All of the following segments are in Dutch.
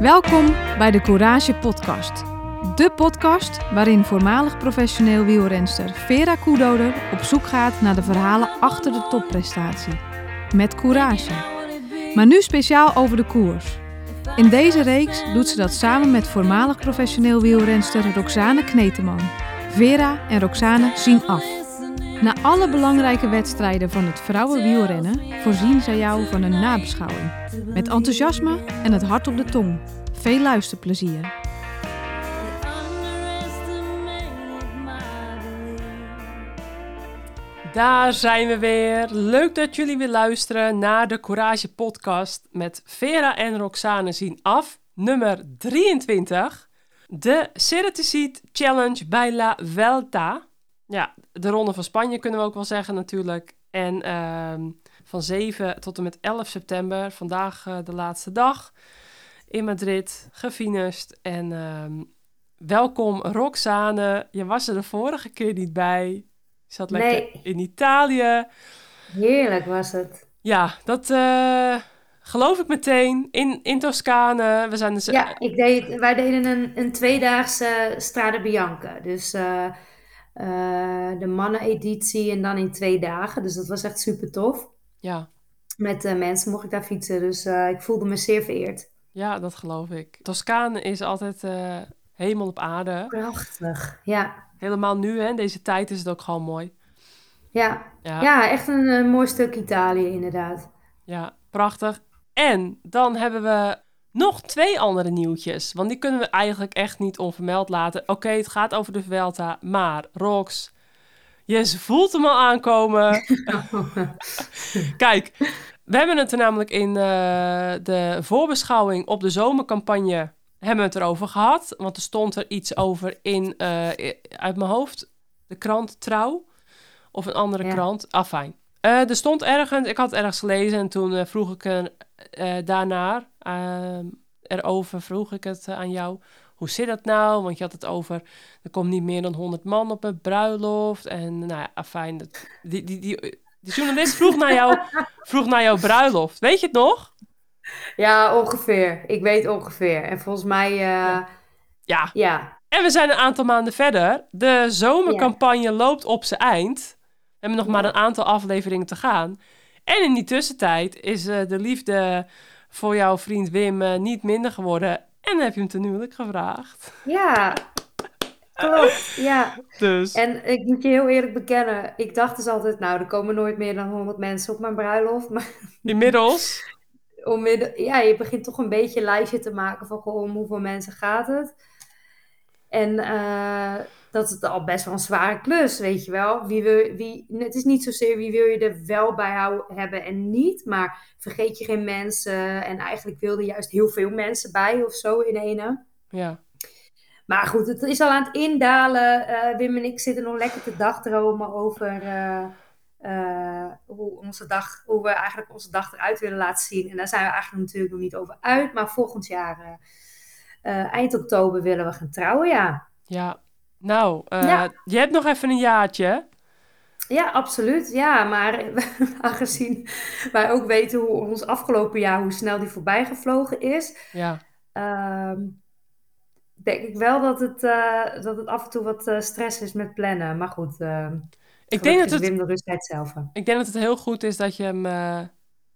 Welkom bij de Courage Podcast. De podcast waarin voormalig professioneel wielrenster Vera Koedoder op zoek gaat naar de verhalen achter de topprestatie. Met courage. Maar nu speciaal over de koers. In deze reeks doet ze dat samen met voormalig professioneel wielrenster Roxane Kneteman. Vera en Roxane zien af. Na alle belangrijke wedstrijden van het vrouwenwielrennen voorzien zij jou van een nabeschouwing. Met enthousiasme en het hart op de tong. Veel luisterplezier. Daar zijn we weer. Leuk dat jullie weer luisteren naar de Courage podcast met Vera en Roxane zien af, nummer 23. De Ceratizid Challenge bij La Vuelta. Ja, de Ronde van Spanje kunnen we ook wel zeggen natuurlijk. En ehm, van 7 tot en met 11 september, vandaag uh, de laatste dag in Madrid, gefinust. En ehm, welkom Roxane. Je was er de vorige keer niet bij. Je zat lekker in Italië. Heerlijk was het. Ja, dat eh, geloof ik meteen. In, in Toscane. We zijn dus... Ja, ik deed, wij deden een, een tweedaagse Strade Bianca. Dus eh, de manneneditie en dan in twee dagen. Dus dat was echt super tof. ja, Met eh, mensen mocht ik daar fietsen. Dus eh, ik voelde me zeer vereerd. ja, dat geloof ik. Toscane is altijd hemel op aarde. Prachtig. Ja, Helemaal nu, hè. Deze tijd is het ook gewoon mooi. ja. Ja, ja echt een, mooi stuk Italië inderdaad. ja, prachtig. En dan hebben we nog twee andere nieuwtjes. Want die kunnen we eigenlijk echt niet onvermeld laten. Oké, het gaat over de Vuelta. Maar, Rox, je voelt hem al aankomen. Kijk, we hebben het er namelijk in eh, de voorbeschouwing op de zomercampagne hebben we het erover gehad. Want er stond er iets over in, eh, uit mijn hoofd, de krant Trouw. Of een andere Ja. krant. Afijn. Eh er stond ergens, ik had het ergens gelezen en toen vroeg ik er daarna, ehm, erover vroeg ik het eh, aan jou. Hoe zit dat nou? Want je had het over, er komt niet meer dan 100 man op een bruiloft. En nou ja, afijn. Dat, die, die, die, die journalist vroeg naar, jou, vroeg naar jouw bruiloft. Weet je het nog? Ja, ongeveer. Ik weet ongeveer. En volgens mij, eh, Ja. ja. En we zijn een aantal maanden verder. De zomercampagne loopt op zijn eind. We hebben nog maar een aantal afleveringen te gaan. En in die tussentijd is eh, de liefde voor jouw vriend Wim eh, niet minder geworden. En heb je hem ten huwelijk gevraagd. Ja, klopt. Ja. Dus En ik moet je heel eerlijk bekennen, ik dacht dus altijd, nou, er komen nooit meer dan 100 mensen op mijn bruiloft. Maar inmiddels... onmidden, ja, je begint toch een beetje een lijstje te maken van, goh, om hoeveel mensen gaat het? En eh, dat is het al best wel een zware klus, weet je wel. Wie wil, wie, het is niet zozeer wie wil je er wel bij houden, hebben en niet, maar vergeet je geen mensen. En eigenlijk wilde je juist heel veel mensen bij of zo in ene. Ja, Maar goed, het is al aan het indalen. Eh, Wim en ik zitten nog lekker te dagdromen over eh, eh, hoe, onze dag, hoe we eigenlijk onze dag eruit willen laten zien. En daar zijn we eigenlijk natuurlijk nog niet over uit. Maar volgend jaar, eind oktober, willen we gaan trouwen, ja. ja. Nou, eh, Ja. je hebt nog even een jaartje. Ja, absoluut. Ja, maar aangezien wij ook weten hoe ons afgelopen jaar, hoe snel die voorbij gevlogen is, Ja, Ehm, denk ik wel dat het, eh, dat het af en toe wat eh, stress is met plannen. Maar goed, eh, ik denk, dat het, Wim de rustheid zelf. ik denk dat het heel goed is dat je hem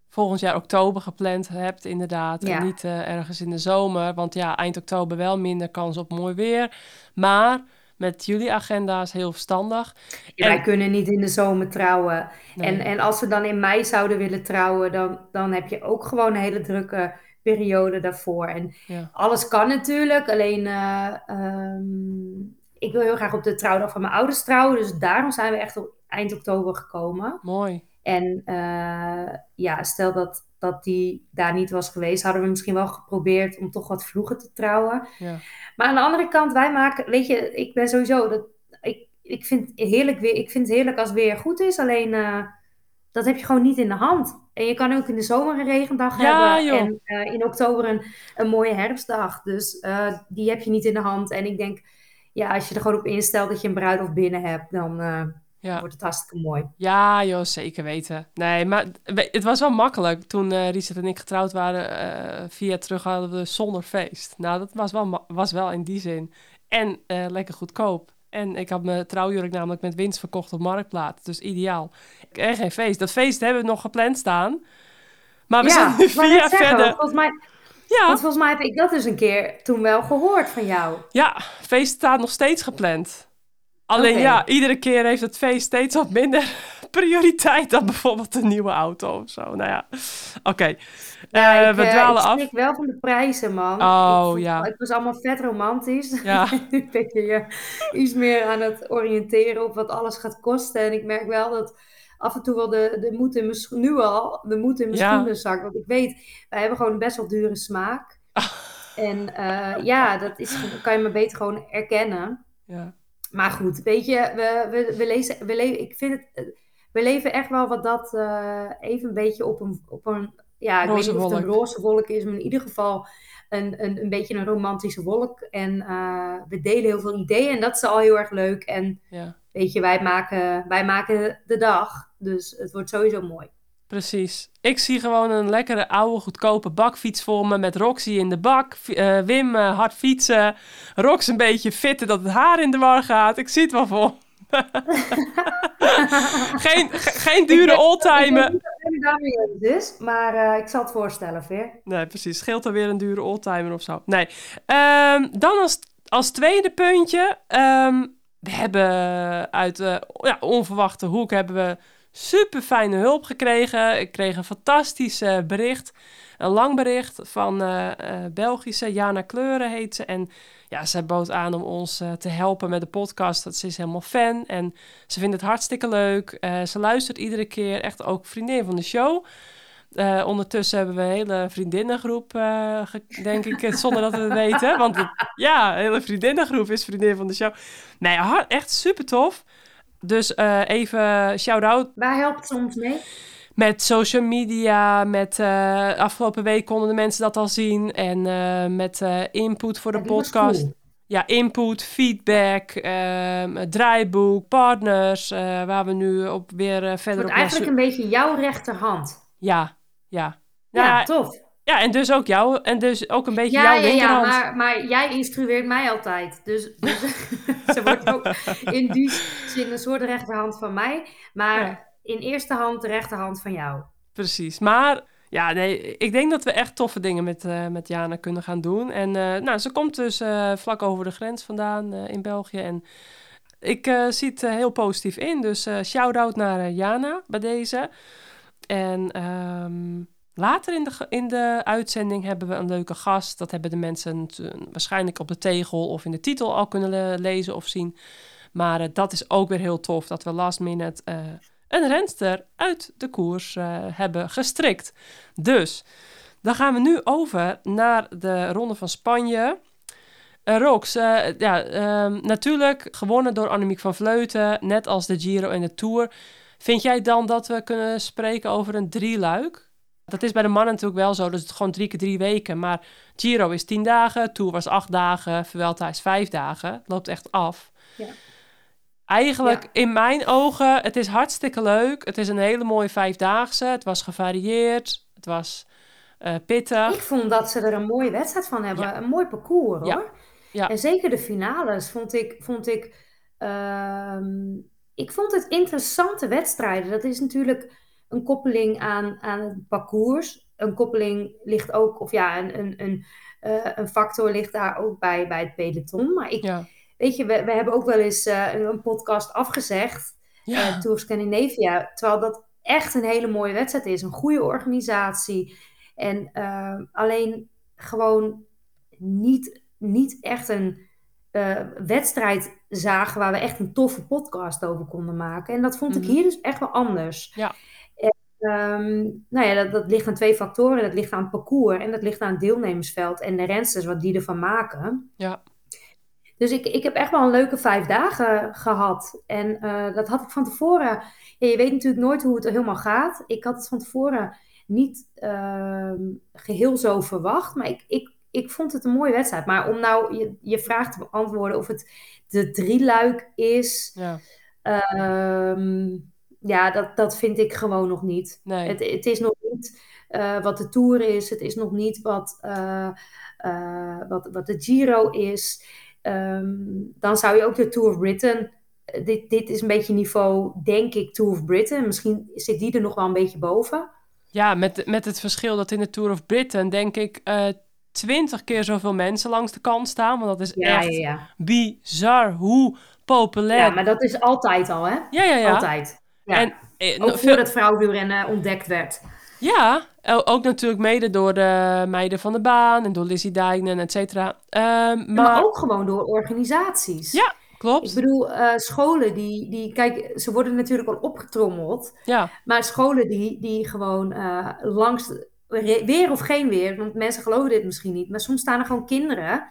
volgend jaar oktober gepland hebt, inderdaad. Ja. En niet ergens in de zomer. Want ja, eind oktober wel minder kans op mooi weer. Maar met jullie agenda's heel verstandig. Ja, En- Wij kunnen niet in de zomer trouwen. Nee. En, en als we dan in mei zouden willen trouwen, dan, dan heb je ook gewoon een hele drukke periode daarvoor. En Ja. alles kan natuurlijk, alleen eh, ehm, ik wil heel graag op de trouwdag van mijn ouders trouwen. Dus daarom zijn we echt op eind oktober gekomen. Mooi. En eh, ja, stel dat, dat die daar niet was geweest, hadden we misschien wel geprobeerd om toch wat vroeger te trouwen. Ja. Maar aan de andere kant, wij maken, weet je, ik ben sowieso, dat, ik, ik, vind heerlijk weer, ik vind het heerlijk als het weer goed is, alleen eh, dat heb je gewoon niet in de hand. En je kan ook in de zomer een regendag Ja, hebben joh. en eh, in oktober een, een mooie herfstdag. Dus die heb je niet in de hand. En ik denk, ja, als je er gewoon op instelt dat je een bruiloft binnen hebt, dan, ja. wordt het hartstikke mooi. Ja, joh, zeker weten. Nee, maar het was wel makkelijk. Toen uh, Richard en ik getrouwd waren, uh, via terug hadden we zonder feest. Nou, dat was wel, was wel in die zin. En uh, lekker goedkoop. En ik had mijn trouwjurk namelijk met winst verkocht op Marktplaats. Dus ideaal. En geen feest. Dat feest hebben we nog gepland staan. Maar we zijn nu via verder. Volgens mij, ja. Want volgens mij heb ik dat dus een keer toen wel gehoord van jou. Ja, feest staat nog steeds gepland. Alleen ja, iedere keer heeft het feest steeds wat minder prioriteit dan bijvoorbeeld een nieuwe auto of zo. Nou ja, oké. Ja, uh, we dwalen af. Ik wel van de prijzen, man. Oh ik ja. Het was allemaal vet romantisch. Ja. nu ben je iets meer aan het oriënteren op wat alles gaat kosten. En ik merk wel dat af en toe wel de, de moed in mijn nu al, de moed in mijn ja. schoenen zakt. Want ik weet, wij hebben gewoon best wel dure smaak. En uh, ja, dat is, kan je me beter gewoon erkennen. Ja. Maar goed, weet je, we, we, we lezen, we leven, ik vind het, we leven echt wel wat dat uh, even een beetje op een, op een ja, ik weet niet of het een roze wolk is, maar in ieder geval een, een, een beetje een romantische wolk. En uh, we delen heel veel ideeën en dat is al heel erg leuk. En ja. weet je, wij maken, wij maken de dag, dus het wordt sowieso mooi. Precies. Ik zie gewoon een lekkere oude goedkope bakfiets voor me met Roxy in de bak. Uh, Wim uh, hard fietsen. Rox een beetje fitten dat het haar in de war gaat. Ik zie het wel voor. geen, geen dure oldtimer. Ik weet niet is, maar uh, ik zal het voorstellen, Veer. Nee, precies. Scheelt er weer een dure oldtimer of zo. Nee. Um, dan als, als tweede puntje. Um, we hebben uit ja, onverwachte hoek hebben we super fijne hulp gekregen. Ik kreeg een fantastisch bericht. Een lang bericht van uh, Belgische Jana Kleuren heet ze. En ja, ze bood aan om ons te helpen met de podcast. Dat ze is helemaal fan en ze vindt het hartstikke leuk. ze luistert iedere keer, echt ook vriendin van de show. ondertussen hebben we een hele vriendinnengroep, denk ik, zonder dat we het weten. Want ja, een hele vriendinnengroep is vriendin van de show. Nee, echt super tof. Dus uh, even shout-out. Waar helpt ze ons mee? Met social media, met uh, afgelopen week konden de mensen dat al zien. En uh, met input voor de podcast. Cool. Ja, input, feedback, ehm, draaiboek, partners, waar we nu op weer verder op... eigenlijk een beetje jouw rechterhand. Ja, ja. Ja, ja tof. Ja, en dus ook jou. En dus ook een beetje jouw ja, linkerhand. Ja, maar, maar jij instrueert mij altijd. Dus, dus ze wordt ook in die zin een soort rechterhand van mij. Maar in eerste hand de rechterhand van jou. Precies. Maar ja, nee, ik denk dat we echt toffe dingen met, uh, met Jana kunnen gaan doen. En uh, nou, ze komt dus uh, vlak over de grens vandaan in België. En ik zie het heel positief in. Dus shout-out naar Jana bij deze. En... Um, Later in de, in de uitzending hebben we een leuke gast. Dat hebben de mensen waarschijnlijk op de tegel of in de titel al kunnen lezen of zien. Maar uh, dat is ook weer heel tof dat we last minute uh, een renster uit de koers uh, hebben gestrikt. Dus dan gaan we nu over naar de Ronde van Spanje. Rox, ja, ehm, natuurlijk gewonnen door Annemiek van Vleuten, net als de Giro en de Tour. Vind jij dan dat we kunnen spreken over een drieluik? Dat is bij de mannen natuurlijk wel zo. Dus het is gewoon drie keer drie weken. Maar Giro is tien dagen, Tour was acht dagen, Vuelta is vijf dagen. Het loopt echt af. Ja. Eigenlijk in mijn ogen, het is hartstikke leuk. Het is een hele mooie vijfdaagse. Het was gevarieerd. Het was uh, pittig. Ik vond dat ze er een mooie wedstrijd van hebben. Een mooi parcours hoor. Ja. En zeker de finales vond ik... Vond ik, uh, ik vond het interessante wedstrijden. Dat is natuurlijk een koppeling aan, aan het parcours. Een koppeling ligt ook, of ja, een, een, een, uh, een factor ligt daar ook bij, bij het peloton. Maar ik, weet je, we, we hebben ook wel eens uh, een podcast afgezegd, ja. uh, Tour Scandinavia, terwijl dat echt een hele mooie wedstrijd is. Een goede organisatie. En alleen gewoon niet, niet echt een wedstrijd zagen waar we echt een toffe podcast over konden maken. En dat vond ik mhm. hier dus echt wel anders. Ja. Um, nou ja, dat, dat, ligt aan twee factoren. Dat ligt aan het parcours en dat ligt aan het deelnemersveld en de rensters, wat die ervan maken. Ja. Dus ik, ik heb echt wel een leuke vijf dagen gehad. En uh, dat had ik van tevoren. Ja, je weet natuurlijk nooit hoe het er helemaal gaat. Ik had het van tevoren niet uh, geheel zo verwacht. Maar ik, ik, ik vond het een mooie wedstrijd. Maar om nou je, je vraag te beantwoorden of het de drieluik is. Ja. Ehm, ja, dat, dat vind ik gewoon nog niet. Nee. Het, het is nog niet eh, wat de Tour is. Het is nog niet wat, eh, eh, wat, wat de Giro is. Ehm, dan zou je ook de Tour of Britain... Dit, dit is een beetje niveau, denk ik, Tour of Britain. Misschien zit die er nog wel een beetje boven. Ja, met, met het verschil dat in de Tour of Britain, denk ik, twintig keer zoveel mensen langs de kant staan. Want dat is Ja, echt ja, ja. bizar hoe populair. Ja, maar dat is altijd al, hè? ja, ja. ja. Altijd. En, eh, ook veel- voordat vrouwenwielrennen ontdekt werd. Ja, ook natuurlijk mede door de meiden van de baan en door Lizzie Dijnen, et cetera. Ehm, Maar, maar, ook gewoon door organisaties. Ja, klopt. Ik bedoel, eh, scholen die, die... Kijk, ze worden natuurlijk al opgetrommeld. Ja, Maar scholen die, die gewoon eh, langs... Weer of geen weer, want mensen geloven dit misschien niet. Maar soms staan er gewoon kinderen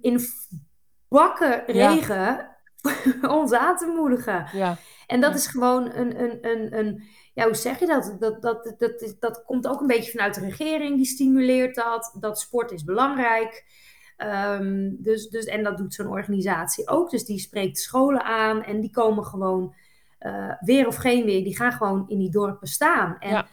in bakken Ja. regen ons aan te moedigen. ja, En dat is gewoon een, een, een, een ja, hoe zeg je dat? Dat, dat, dat, dat komt ook een beetje vanuit de regering, die stimuleert dat. Dat sport is belangrijk. Ehm, dus, dus, en dat doet zo'n organisatie ook. Dus die spreekt scholen aan en die komen gewoon, eh, weer of geen weer, die gaan gewoon in die dorpen staan. En Ja.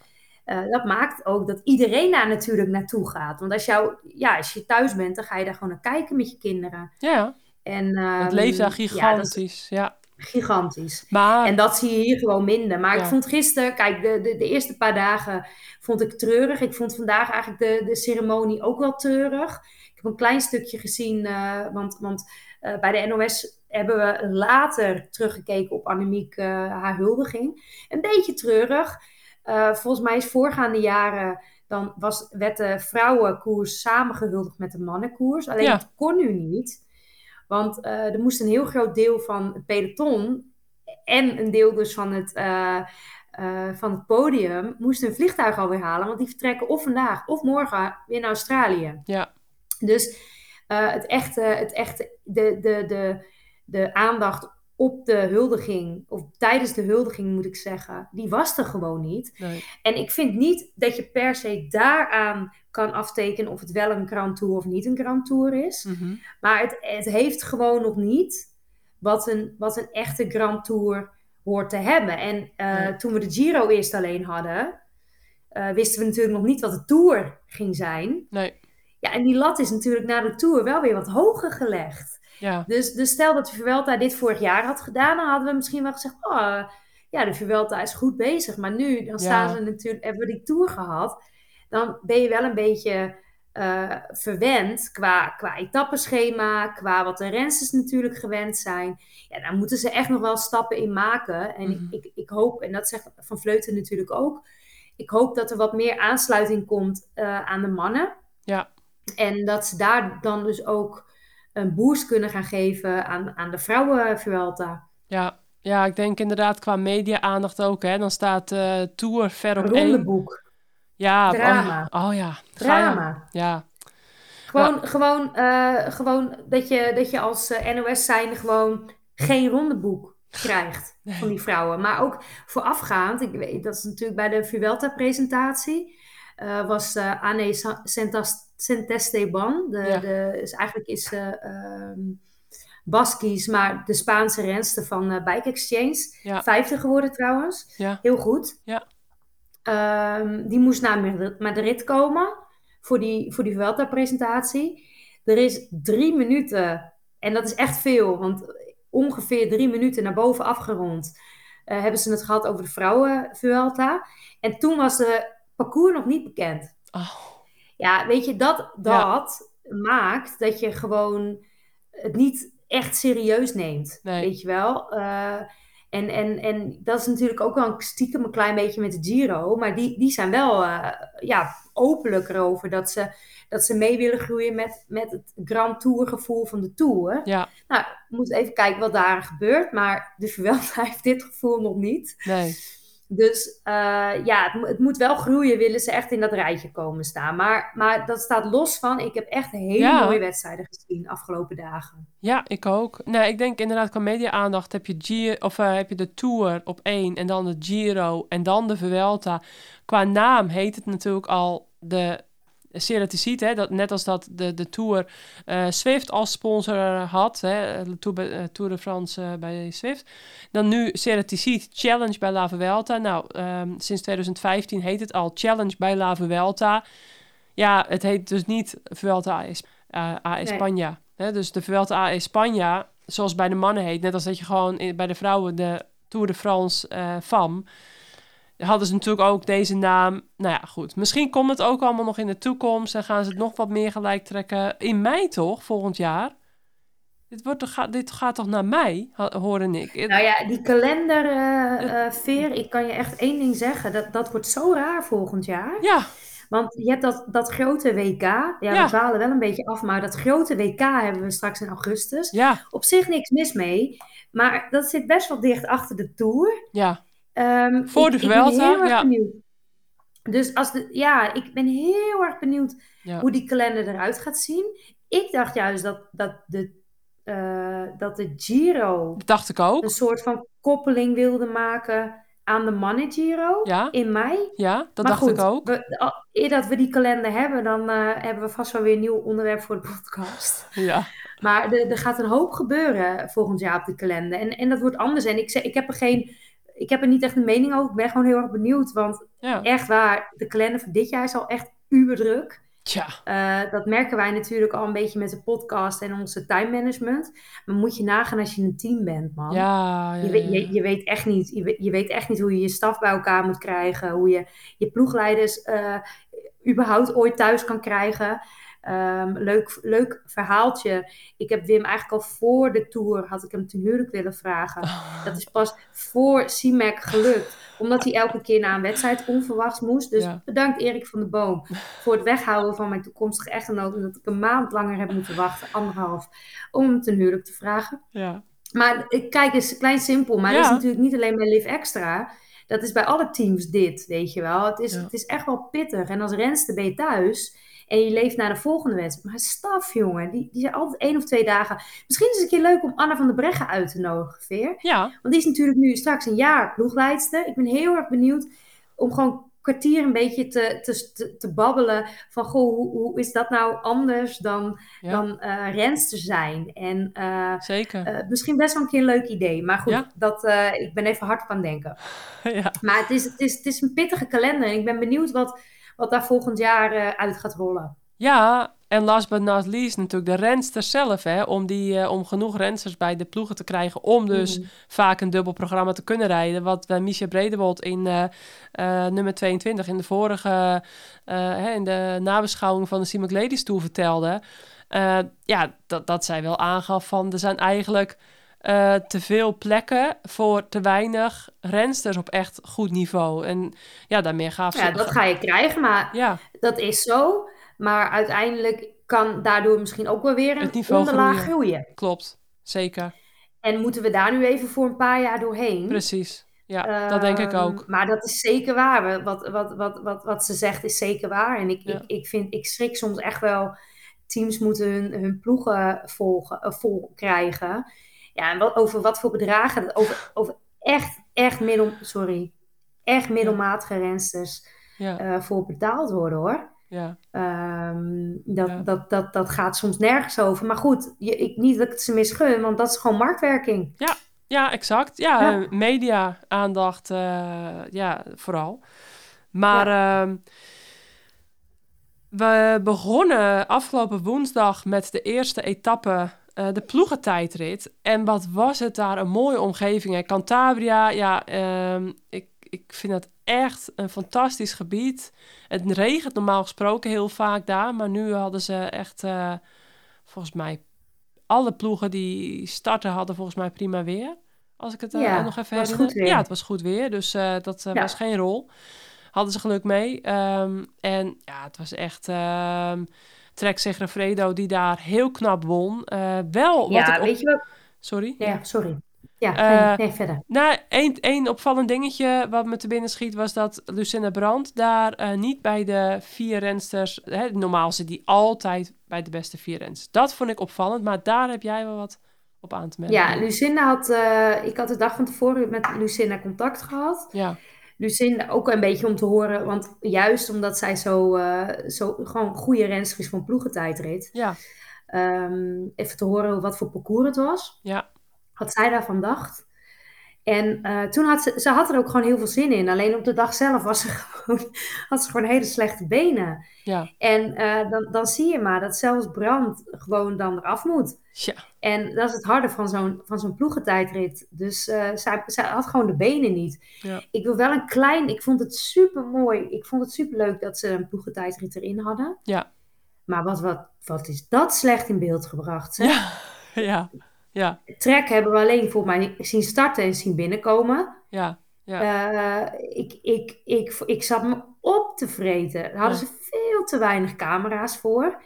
eh, dat maakt ook dat iedereen daar natuurlijk naartoe gaat. Want als, jou, ja, als je thuis bent, dan ga je daar gewoon naar kijken met je kinderen. ja. En, Het ehm, leeft daar ja, dat is gigantisch. Ja, gigantisch. Maar, En dat zie je hier gewoon minder. Maar Ja. ik vond gisteren, kijk, de, de, de eerste paar dagen vond ik treurig. Ik vond vandaag eigenlijk de, de ceremonie ook wel treurig. Ik heb een klein stukje gezien, eh, want, want eh, bij de NOS hebben we later teruggekeken op Annemiek eh, haar huldiging. Een beetje treurig. Volgens mij is voorgaande jaren, dan was, werd de vrouwenkoers samengehuldigd met de mannenkoers. Alleen Ja. dat kon nu niet. Want eh, er moest een heel groot deel van het peloton en een deel dus van het, eh, eh, van het podium moest een vliegtuig alweer halen. Want die vertrekken of vandaag of morgen weer naar Australië. ja, Dus het echte, het echte de, de, de, de aandacht op de huldiging, of tijdens de huldiging moet ik zeggen, die was er gewoon niet. nee. En ik vind niet dat je per se daaraan kan aftekenen of het wel een Grand Tour of niet een Grand Tour is. Mhm. Maar het, het heeft gewoon nog niet wat een, wat een echte Grand Tour hoort te hebben. En eh, toen we de Giro eerst alleen hadden, eh, wisten we natuurlijk nog niet wat de Tour ging zijn. Nee, Ja, en die lat is natuurlijk na de Tour wel weer wat hoger gelegd. Ja, Dus, dus stel dat de Vuelta dit vorig jaar had gedaan, dan hadden we misschien wel gezegd, oh, ja, de Vuelta is goed bezig. Maar nu, dan staan Ja. ze natuurlijk, hebben we die Tour gehad, dan ben je wel een beetje eh, verwend qua, qua etappeschema, qua wat de rensters natuurlijk gewend zijn. Ja, daar moeten ze echt nog wel stappen in maken. En Mhm. ik, ik, ik hoop, en dat zegt Van Vleuten natuurlijk ook, ik hoop dat er wat meer aansluiting komt eh, aan de mannen. ja, En dat ze daar dan dus ook een boost kunnen gaan geven aan, aan de vrouwen Vuelta. ja. Ja, ik denk inderdaad qua media-aandacht ook, hè. Dan staat eh Tour ver op Een één. rondeboek. Ja, Drama. Oh, oh ja. Drama. Ja, Gewoon, gewoon, eh, gewoon dat, je, dat je als eh, NOS zijnde gewoon geen rondeboek krijgt Nee. van die vrouwen. Maar ook voorafgaand, ik weet, dat is natuurlijk bij de Vuelta-presentatie, eh, was eh Anne Santesteban. De, Ja. de, is, eigenlijk is ze ehm Baskies, maar de Spaanse renster van eh, Bike Exchange. Ja. Vijfde geworden trouwens. ja, Heel goed. Ja. Ehm, die moest naar Madrid- komen voor die, voor die Vuelta-presentatie. Er is drie minuten, en dat is echt veel, want ongeveer drie minuten naar boven afgerond eh, hebben ze het gehad over de vrouwen Vuelta. En toen was de parcours nog niet bekend. Oh, Ja, weet je, dat, Ja. dat maakt dat je gewoon het niet echt serieus neemt. Nee. Weet je wel? Eh, en, en, en dat is natuurlijk ook wel een stiekem een klein beetje met de Giro. Maar die, die zijn wel eh, ja, openlijk erover dat ze, dat ze mee willen groeien met, met het Grand Tour gevoel van de Tour. ja, Nou, we moeten even kijken wat daar gebeurt. Maar de Vuelta heeft dit gevoel nog niet. nee. Dus eh, ja, het, mo- het moet wel groeien, willen ze echt in dat rijtje komen staan. Maar, maar dat staat los van, ik heb echt hele Ja. mooie wedstrijden gezien de afgelopen dagen. Ja, ik ook. Nee, ik denk inderdaad qua media-aandacht heb je, of, eh, heb je de Tour op één en dan de Giro en dan de Vuelta. Qua naam heet het natuurlijk al de Ceratizid, hè, dat, net als dat de, de Tour eh, Swift als sponsor had, hè, de Tour, eh, Tour de France eh, bij Swift, dan nu Ceratizid Challenge bij La Vuelta. Nou, ehm, sinds 2015 heet het al Challenge bij La Vuelta. Ja, het heet dus niet Vuelta a, Es- a Nee. España. Hè, dus de Vuelta a España, zoals bij de mannen heet, net als dat je gewoon in- bij de vrouwen de Tour de France FAM, hadden ze natuurlijk ook deze naam. Nou ja, goed. Misschien komt het ook allemaal nog in de toekomst en gaan ze het nog wat meer gelijk trekken. In mei toch, volgend jaar? Dit, wordt, dit gaat toch naar mei, hoorde ik. Nou ja, die kalender, eh, eh, ik kan je echt één ding zeggen. Dat, dat wordt zo raar volgend jaar. Ja, Want je hebt dat, dat grote WK. Ja, Ja. we dwalen wel een beetje af, maar dat grote WK hebben we straks in augustus. ja, Op zich niks mis mee. Maar dat zit best wel dicht achter de Tour. ja. Ehm, Voor de Vuelta, erg ja. benieuwd. Dus als de, ja, ik ben heel erg benieuwd ja. hoe die kalender eruit gaat zien. Ik dacht juist dat, dat, de, eh, dat de Giro Dat dacht ik ook. een soort van koppeling wilde maken aan de mannen Giro Ja, in mei. ja dat maar dacht goed, ik ook. We, eer dat we die kalender hebben, dan eh, hebben we vast wel weer een nieuw onderwerp voor de podcast. Ja, Maar er, gaat een hoop gebeuren volgend jaar op de kalender. En, en dat wordt anders. En ik, ik, heb er geen, ik heb er niet echt een mening over. Ik ben gewoon heel erg benieuwd. Want ja. echt waar, de kalender van dit jaar is al echt uberdruk. Eh, dat merken wij natuurlijk al een beetje met de podcast en onze time management. Maar moet je nagaan als je een team bent, man. ja, ja, Je, je, je, weet echt niet, je, weet, je weet echt niet hoe je je staf bij elkaar moet krijgen. Hoe je je ploegleiders eh, überhaupt ooit thuis kan krijgen. Ehm, leuk, leuk verhaaltje. Ik heb Wim eigenlijk al voor de tour had ik hem ten huwelijk willen vragen. Dat is pas voor CIMAC gelukt. Omdat hij elke keer na een wedstrijd onverwachts moest. Dus Ja. bedankt Erik van der Boom voor het weghouden van mijn toekomstige echtgenoot. Omdat ik een maand langer heb moeten wachten, anderhalf, om hem ten huwelijk te vragen. ja. Maar kijk eens klein simpel. Maar dat is natuurlijk niet alleen bij Live Extra. Dat is bij alle teams dit, weet je wel. Het is, Ja. het is echt wel pittig. En als renster ben je thuis en je leeft naar de volgende wedstrijd. Maar staf, jongen, die, die zijn altijd één of twee dagen. Misschien is het een keer leuk om Anna van der Breggen uit te nodigen, Veer. ja. Want die is natuurlijk nu straks een jaar ploegleidster. Ik ben heel erg benieuwd om gewoon een kwartier een beetje te, te, te, te babbelen. Van, goh, hoe, hoe is dat nou anders dan, Ja. dan eh renster zijn? En eh, zeker. eh, misschien best wel een keer een leuk idee. Maar goed, Ja. dat, ik ben even hard aan denken. ja. Maar het is, het is, het is een pittige kalender. En ik ben benieuwd wat, wat daar volgend jaar eh, uit gaat rollen. Ja, en last but not least natuurlijk de rensters zelf, hè, om, die, eh, om genoeg rensters bij de ploegen te krijgen, om dus Mm. vaak een dubbel programma te kunnen rijden. Wat uh, Misha Bredewold in eh, nummer 22, in de vorige, hè, in de nabeschouwing van de Simac Ladies Tour vertelde. Ja, dat, dat zij wel aangaf van, er zijn eigenlijk eh, te veel plekken voor te weinig rensters op echt goed niveau. En ja, daarmee gaf ze... Ja, dat ga je krijgen, maar Ja, dat is zo. Maar uiteindelijk kan daardoor misschien ook wel weer Het een niveau onderlaag groeien. groeien. klopt. Zeker. En moeten we daar nu even voor een paar jaar doorheen? Precies. Ja, dat denk ik Ehm, ook. Maar dat is zeker waar. Wat, wat, wat, wat, wat ze zegt is zeker waar. En ik, Ja. ik, ik, vind, ik schrik soms echt wel. Teams moeten hun, hun ploegen volgen, eh, vol krijgen. Ja, en wat, over wat voor bedragen. Over, over echt, echt, middel, sorry, echt middelmatige rensters Ja, eh, voor betaald worden hoor. ja, Ehm, dat, Ja. dat, dat, dat gaat soms nergens over. Maar goed, je, ik, niet dat ik het ze misgun, want dat is gewoon marktwerking. ja, exact. Ja, Ja. eh, media, aandacht, eh, ja, vooral. Maar ehm, we begonnen afgelopen woensdag met de eerste etappe, eh, de ploegentijdrit. En wat was het daar een mooie omgeving. hè. Cantabria, ja, ehm, ik, ik vind het echt een fantastisch gebied. Het regent normaal gesproken heel vaak daar, maar nu hadden ze echt, eh, volgens mij, alle ploegen die starten hadden volgens mij prima weer. Als ik het Ja, nog even herinner. Ja, het was goed weer, dus dat Ja. was geen rol. Hadden ze geluk mee. Ehm, en ja, het was echt ehm Trek Segafredo die daar heel knap won. Eh, wel, wat Ja, ik op- weet je wat? Sorry? Ja, sorry. Ja, Eh, nee, nee, verder. Nou, één, één opvallend dingetje wat me te binnen schiet was dat Lucinda Brandt daar eh, niet bij de vier rensters... Hè, normaal zit die altijd bij de beste vier rensters. Dat vond ik opvallend, maar daar heb jij wel wat op aan te merken. Ja, Lucinda had, ik had de dag van tevoren met Lucinda contact gehad. Ja, Lucinde ook een beetje om te horen, want juist omdat zij zo, eh, zo gewoon goede renster is van ploegentijdrit. Ja. ehm, even te horen wat voor parcours het was. Ja. Wat zij daarvan dacht. En eh, toen had ze, ze had er ook gewoon heel veel zin in. Alleen op de dag zelf was ze gewoon, had ze gewoon hele slechte benen. Ja. En eh, dan, dan zie je maar dat zelfs brand gewoon dan eraf moet. Ja. En dat is het harde van zo'n, van zo'n ploegentijdrit. Dus eh, zij, zij had gewoon de benen niet. Ja. Ik wil wel een klein... Ik vond het super mooi. Ik vond het super leuk dat ze een ploegentijdrit erin hadden. Ja. Maar wat, wat, wat is dat slecht in beeld gebracht. Zeg. Ja. Ja. Ja. Trek hebben we alleen voor mij zien starten en zien binnenkomen. Ja. Ja. Eh, ik, ik, ik, ik zat me op te vreten. Daar hadden Ja. ze veel te weinig camera's voor.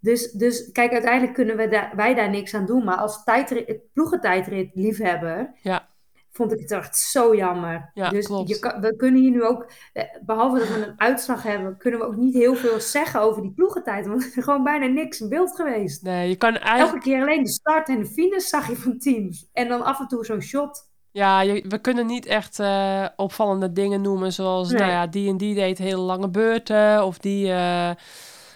Dus, dus kijk, uiteindelijk kunnen we wij daar niks aan doen. Maar als tijdrit, ploegentijdrit liefhebber, Ja. Vond ik het echt zo jammer. Ja, dus klopt. Je kan, we kunnen hier nu ook, eh, behalve dat we een uitslag hebben, kunnen we ook niet heel veel zeggen over die ploegentijd. Want er is gewoon bijna niks in beeld geweest. Nee, je kan eigenlijk... Elke keer alleen de start en de finish zag je van teams. En dan af en toe zo'n shot. Ja, je- we kunnen niet echt eh, opvallende dingen noemen, zoals, Nee. nou ja, die en die deed hele lange beurten, of die... eh,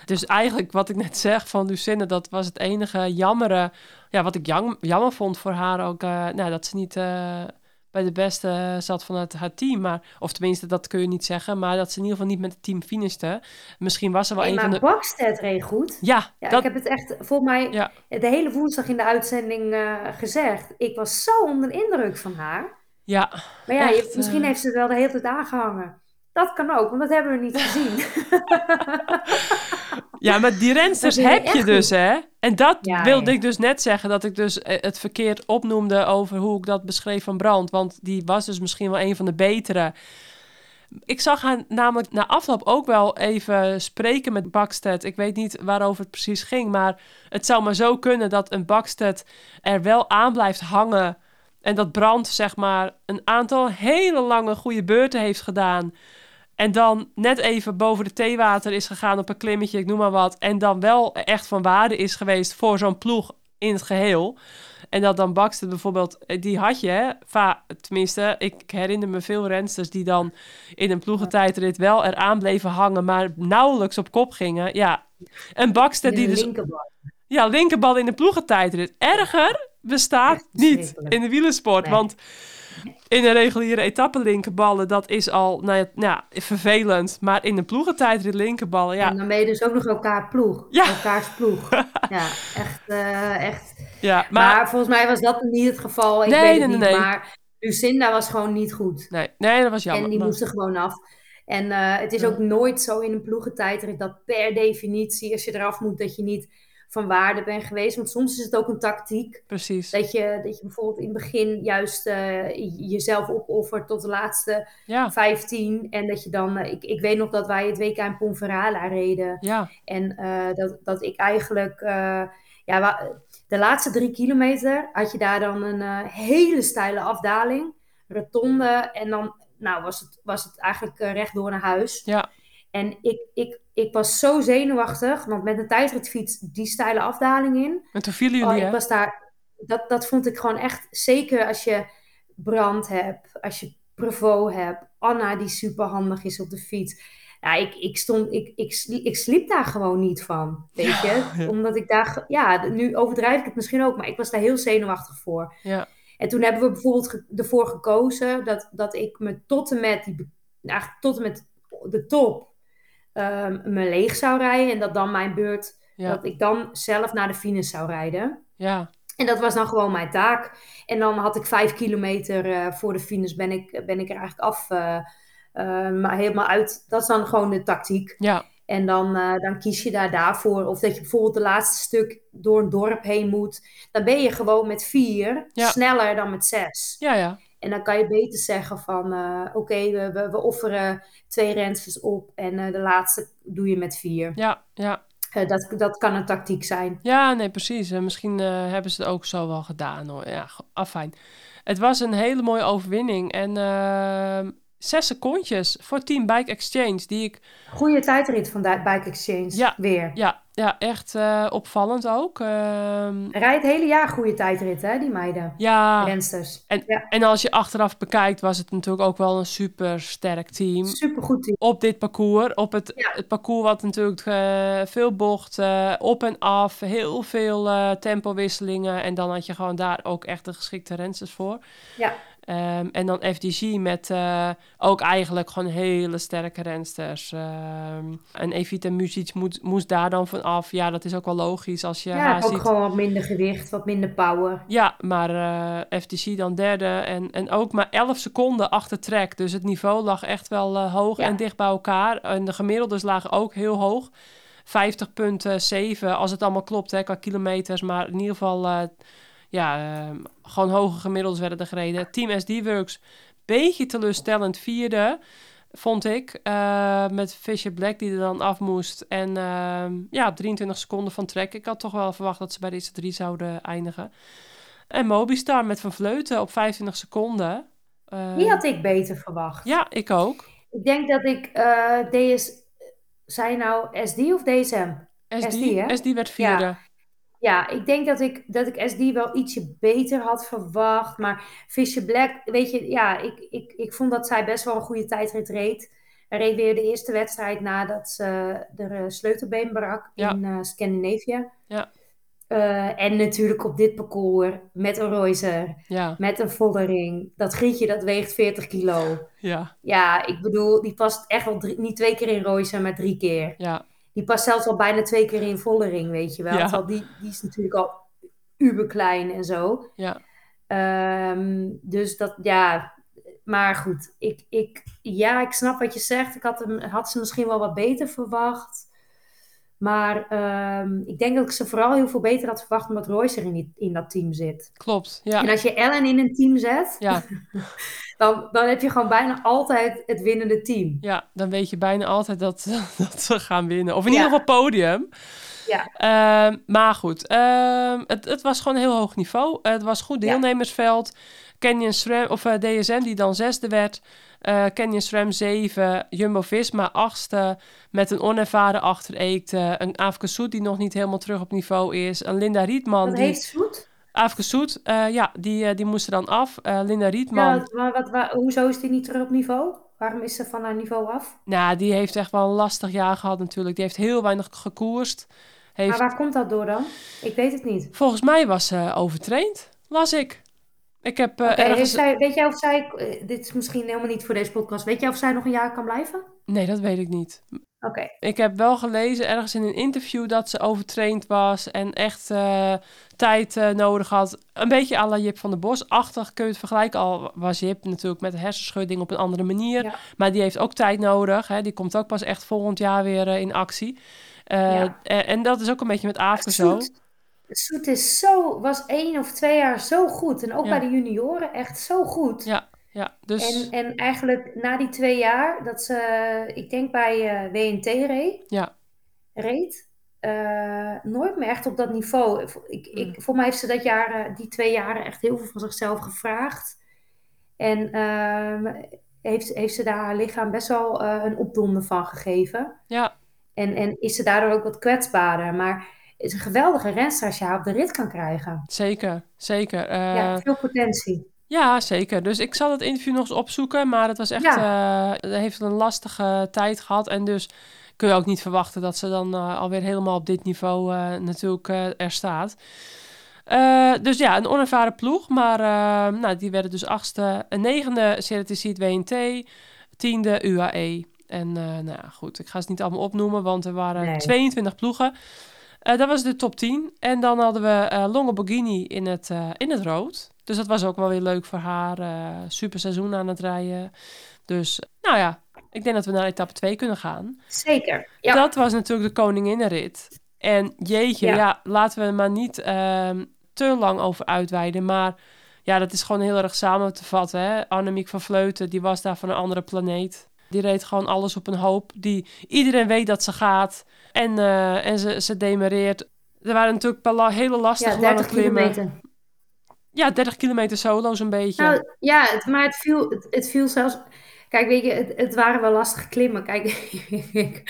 Dus eigenlijk wat ik net zeg van Lucinda, dat was het enige jammere, ja, wat ik jam- jammer vond voor haar ook, nou, dat ze niet bij de beste zat van het, haar team, maar, of tenminste, dat kun je niet zeggen, maar dat ze in ieder geval niet met het team finishte. Misschien was ze wel Nee, een maar van de... Bakstedt reed goed. Ja, Ja, dat... ik heb het echt volgens mij Ja. de hele woensdag in de uitzending eh, gezegd. Ik was zo onder de indruk van haar. Ja, Maar ja, je- misschien eh. heeft ze het wel de hele tijd aangehangen. Dat kan ook, want dat hebben we niet gezien. Ja, maar die rensters heb je dus, goed. hè? En dat Ja, wilde ja. ik dus net zeggen, dat ik dus eh, het verkeerd opnoemde over hoe ik dat beschreef van Brand. Want die was dus misschien wel een van de betere. Ik zag haar namelijk na afloop ook wel even spreken met Bakstedt. Ik weet niet waarover het precies ging, maar het zou maar zo kunnen dat een Bakstedt er wel aan blijft hangen. En dat Brand, zeg maar, een aantal hele lange goede beurten heeft gedaan. En dan net even boven de theewater is gegaan op een klimmetje, ik noem maar wat. En dan wel echt van waarde is geweest voor zo'n ploeg in het geheel. En dat dan Bakster bijvoorbeeld, eh, die had je, hè? Va, tenminste, ik herinner me veel rensters die dan in een ploegentijdrit wel eraan bleven hangen, maar nauwelijks op kop gingen. Ja, een Bakster In die de dus linkerbal. ja, linkerbal in de ploegentijdrit. Erger bestaat niet in de wielersport. Nee. Want in een reguliere etappe linkerballen, dat is al nou ja, nou ja, vervelend. Maar in een ploegentijdrit linkerballen, ja. En dan ben je dus ook nog elkaar ploeg. Ja. Elkaars ploeg. ja, echt, eh, echt. ja Maar, maar, volgens mij was dat niet het geval. Ik Nee, weet het nee, niet. nee. Maar Lucinda was gewoon niet goed. nee, nee, dat was jammer. en die maar- moest er gewoon af. En eh, het is ook nooit zo in een ploegentijdrit dat per definitie, als je eraf moet, dat je niet van waarde bent geweest. Want soms is het ook een tactiek. Precies. Dat je, dat je bijvoorbeeld in het begin juist eh, jezelf opoffert tot de laatste Ja, 15. En dat je dan, eh, ik, ik weet nog dat wij het WK in Ponferrala reden. ja, En eh, dat, dat ik eigenlijk, ja, de laatste drie kilometer had je daar dan een hele steile afdaling, rotonde. En dan, nou, was het, was het eigenlijk eh, rechtdoor naar huis. ja, En ik, ik, ik was zo zenuwachtig, want met een tijdritfiets die steile afdaling in. en toen vielen Oh, jullie, ik hè? was daar, dat, dat vond ik gewoon echt, zeker als je Brand hebt, als je Prevot hebt, Anna die super handig is op de fiets. Ja, ik, ik, stond, ik, ik, ik sliep daar gewoon niet van, weet je. ja. Omdat ik daar, ja, nu overdrijf ik het misschien ook, maar ik was daar heel zenuwachtig voor. Ja, En toen hebben we bijvoorbeeld ervoor gekozen dat, dat ik me tot en met, die, eigenlijk tot en met de top ehm, me leeg zou rijden. En dat dan mijn beurt, ja, dat ik dan zelf naar de finish zou rijden. ja, En dat was dan gewoon mijn taak. En dan had ik vijf kilometer eh, voor de finish ben ik, ben ik er eigenlijk af. eh, eh, maar helemaal uit. Dat is dan gewoon de tactiek. ja, En dan, eh, dan kies je daar daarvoor. Of dat je bijvoorbeeld de laatste stuk door een dorp heen moet. Dan ben je gewoon met vier Ja. sneller dan met zes. ja, ja, En dan kan je beter zeggen van... eh, Oké, we, we, we offeren twee rensters op. En eh, de laatste doe je met vier. ja, ja. Eh, dat, dat kan een tactiek zijn. Ja, nee, precies. En misschien hebben ze het ook zo wel gedaan hoor. Ja, afijn. Het was een hele mooie overwinning. En ehm, zes secondjes voor Team Bike Exchange, die ik... Goede tijdrit van Bike Exchange. Ja. Weer. Ja, ja, echt eh, opvallend ook. Ehm, Rijdt het hele jaar goede tijdrit, hè, die meiden. ja, Rensters. en, Ja. en als je achteraf bekijkt, was het natuurlijk ook wel een super sterk team. Supergoed team. Op dit parcours, op het, Ja. het parcours wat natuurlijk eh, veel bochten, op en af, heel veel eh, tempowisselingen. En dan had je gewoon daar ook echt de geschikte rensters voor. Ja. Ehm, en dan FDG met eh, ook eigenlijk gewoon hele sterke rensters. Ehm, en Evita Music moet, moest daar dan van af. Ja, dat is ook wel logisch als je Ja, haar ook ziet. gewoon wat minder gewicht, wat minder power. Ja, maar eh FTC dan derde en, en ook maar 11 seconden achter track. Dus het niveau lag echt wel eh, hoog Ja. en dicht bij elkaar. En de gemiddeldes lagen ook heel hoog. 50,7 als het allemaal klopt hè, qua kilometers. Maar in ieder geval, ja, eh, gewoon hoge gemiddeldes werden er gereden. Team SD Works, beetje teleurstellend vierde, vond ik. eh, met Fisher Black die er dan af moest. En eh, ja, 23 seconden van track. Ik had toch wel verwacht dat ze bij deze drie zouden eindigen. En Mobistar met Van Vleuten op 25 seconden. Eh, Die had ik beter verwacht. Ja, ik ook. Ik denk dat ik eh DS... Zijn nou SD of DSM? SD, SD, hè? SD werd vierde. Ja, ik denk dat ik, dat ik SD wel ietsje beter had verwacht. Maar Fisher Black, weet je, ja, ik, ik, ik vond dat zij best wel een goede tijdrit reed. Hij reed weer de eerste wedstrijd nadat ze de eh, sleutelbeen brak Ja. in eh, Scandinavië. Ja. Eh, en natuurlijk op dit parcours met een Reuser, Ja, met een Vollering. Dat gietje, dat weegt 40 kilo. ja, Ja, ik bedoel, die past echt wel drie- niet twee keer in Reuser, maar drie keer. ja, Die past zelfs al bijna twee keer in Vollering, weet je wel. Ja. Terwijl die, die is natuurlijk al uber klein en zo. ja. Ehm, dus dat, ja. Maar goed, ik, ik, ja, ik snap wat je zegt. Ik had, hem, had ze misschien wel wat beter verwacht. Maar ehm, ik denk dat ik ze vooral heel veel beter had verwacht omdat Royce er in, die, in dat team zit. Klopt. En Ja, als je Ellen in een team zet, ja, dan, dan heb je gewoon bijna altijd het winnende team. ja, dan weet je bijna altijd dat, dat ze gaan winnen. Of in Ja. ieder geval podium. Ja. Ehm, maar goed, ehm, het, het was gewoon een heel hoog niveau. het was goed Ja. deelnemersveld. Canyon SRAM, of eh, DSM, die dan zesde werd. Eh Canyon SRAM 7, Jumbo-Visma achtste. Met een onervaren achter Eekte. Een Afke Soet die nog niet helemaal terug op niveau is. Een Linda Rietman. Dat die, heeft Soet. Afke Soet, eh, ja, die, eh, die moest er dan af. Eh, Linda Rietman, Ja, maar wat, wa- hoezo is die niet terug op niveau? Waarom is ze van haar niveau af? nou, die heeft echt wel een lastig jaar gehad natuurlijk. Die heeft heel weinig gekoerst. Heeft, Maar waar komt dat door dan? Ik weet het niet. Volgens mij was ze overtraind, las ik. Ik heb ergens... zij, weet jij of zij, dit is misschien helemaal niet voor deze podcast, weet jij of zij nog een jaar kan blijven? Nee, dat weet ik niet. Oké, Ik heb wel gelezen ergens in een interview dat ze overtraind was en echt eh, tijd eh, nodig had. Een beetje à la Jip van der Bos. Achtig kun je het vergelijken. Al was Jip natuurlijk met hersenschudding op een andere manier. Ja. Maar die heeft ook tijd nodig. Hè. Die komt ook pas echt volgend jaar weer eh, in actie. Ja. en, en dat is ook een beetje met Aafke zo. Soet, Soet is zo, was één of twee jaar zo goed. En ook Ja. bij de junioren echt zo goed. Ja, ja. Dus En, en eigenlijk na die twee jaar, dat ze, ik denk bij eh, WNT reed, ja, reed eh, nooit meer echt op dat niveau. Ik, ik, Mm. Voor mij heeft ze dat jaar, die twee jaren echt heel veel van zichzelf gevraagd. En ehm, heeft, heeft ze daar haar lichaam best wel eh, een opdonder van gegeven. ja, En, en is ze daardoor ook wat kwetsbaarder. Maar het is een geweldige renster als je haar op de rit kan krijgen. zeker. Zeker. Ja, veel potentie. Ja, zeker. Dus ik zal het interview nog eens opzoeken. Maar het was echt. eh, Ze heeft een lastige tijd gehad. En dus kun je ook niet verwachten dat ze dan eh, alweer helemaal op dit niveau eh, natuurlijk eh, er staat. Eh, dus ja, een onervaren ploeg. Maar eh, nou, die werden dus achtste. Een negende Ceratizid WNT. Tiende UAE. En eh, nou ja, goed, ik ga ze niet allemaal opnoemen, want er waren Nee. 22 ploegen. Eh, dat was de top 10. En dan hadden we eh Longo Borghini in het, eh, in het rood. Dus dat was ook wel weer leuk voor haar. eh super seizoen aan het rijden. Dus nou ja, ik denk dat we naar etappe 2 kunnen gaan. Zeker. Ja, Dat was natuurlijk de koninginnenrit. En jeetje, ja, Ja. laten we er maar niet ehm, te lang over uitweiden. Maar ja, dat is gewoon heel erg samen te vatten. Hè? Annemiek van Vleuten, die was daar van een andere planeet. Die reed gewoon alles op een hoop. Die, iedereen weet dat ze gaat. En, eh, en ze, ze demereert. Er waren natuurlijk een hele lastige ja lange 30 klimmen. kilometer. Ja, 30 kilometer solo zo'n beetje. Nou ja, het, maar het viel, het, het viel zelfs. Kijk, weet je, het, het waren wel lastige klimmen. Kijk, ik,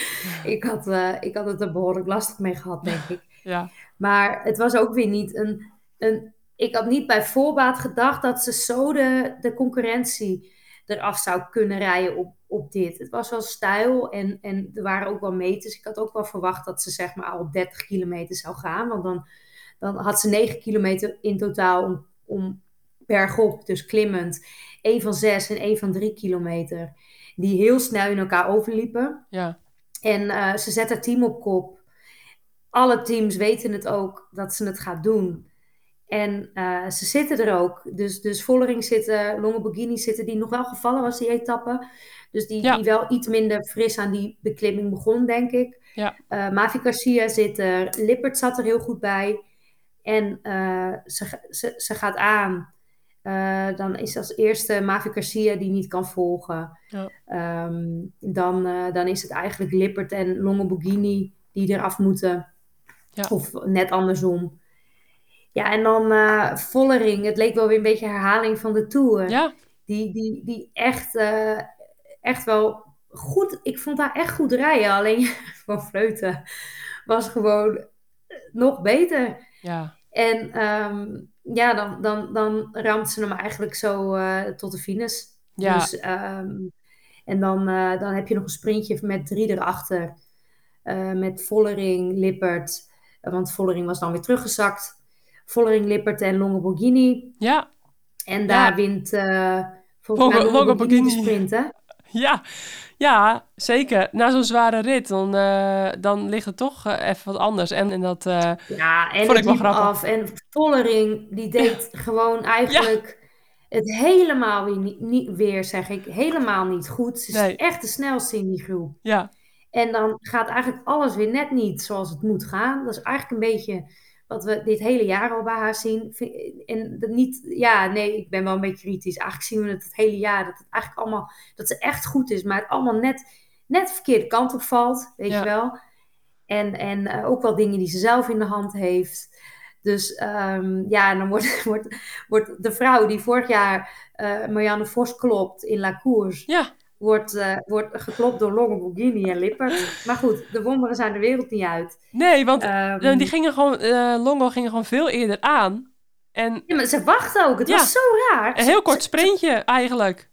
ik, had, eh, ik had het er behoorlijk lastig mee gehad, denk ik. Ja, Maar het was ook weer niet een, een. Ik had niet bij voorbaat gedacht dat ze zo de, de concurrentie eraf zou kunnen rijden op, op dit. Het was wel stijl en, en er waren ook wel meters. Ik had ook wel verwacht dat ze zeg maar al op 30 kilometer zou gaan. Want dan, dan had ze 9 kilometer in totaal om, om bergop, dus klimmend. één van 6 en één van 3 kilometer. Die heel snel in elkaar overliepen. ja, En eh, ze zet haar team op kop. Alle teams weten het ook dat ze het gaat doen. En eh, ze zitten er ook. Dus, dus Vollering zitten, Longoborghini zitten, die nog wel gevallen was die etappe. Dus die, Ja. die wel iets minder fris aan die beklimming begon, denk ik. Ja. Eh, Mavi Garcia zit er. Lippert zat er heel goed bij. En eh, ze, ze, ze gaat aan. Eh, dan is als eerste Mavi Garcia die niet kan volgen. Ja. Ehm, dan, eh, dan is het eigenlijk Lippert en Longoborghini die eraf moeten. Ja. Of net andersom. Ja, en dan eh, Vollering. Het leek wel weer een beetje herhaling van de Tour. ja, Die, die, die echt, echt wel goed... Ik vond haar echt goed rijden. Alleen Van Vleuten was gewoon nog beter. Ja, En ehm, ja, dan, dan, dan ramt ze hem eigenlijk zo eh, tot de finish. ja, Dus, ehm, en dan, eh, dan heb je nog een sprintje met drie erachter. Eh, met Vollering, Lippert. want Vollering was dan weer teruggezakt. Vollering, Lippert en Longoborghini. ja, En daar Ja. wint eh volgens mij Longo- Longoborghini. sprint, hè? ja, ja, zeker. Na zo'n zware rit, dan, eh, dan ligt het toch eh, even wat anders. En, en dat, eh, Ja, en Vond ik wel grappig. af. En Vollering, die deed gewoon eigenlijk het helemaal weer, niet, niet, weer, zeg ik, helemaal niet goed. Ze is Nee. echt de snelste in die groep. ja, En dan gaat eigenlijk alles weer net niet zoals het moet gaan. Dat is eigenlijk een beetje wat we dit hele jaar al bij haar zien. Vind- En dat niet, ja, nee, ik ben wel een beetje kritisch. Eigenlijk zien we het het hele jaar. Dat het eigenlijk allemaal, dat ze echt goed is, maar het allemaal net, net de verkeerde kant op valt. Weet Ja. je wel. En, en eh, ook wel dingen die ze zelf in de hand heeft. Dus ehm, ja, en dan wordt, wordt, wordt de vrouw die vorig jaar eh, Marianne Vos klopt in La Course ja, wordt, eh, wordt geklopt door Longoborghini en Lippert. Maar goed, de wonderen zijn de wereld niet uit. nee, want Ehm, eh, die gingen gewoon, eh, Longo ging gewoon veel eerder aan. En ja, maar ze wachten ook. Het Ja. was zo raar. een heel kort Ze, sprintje eigenlijk.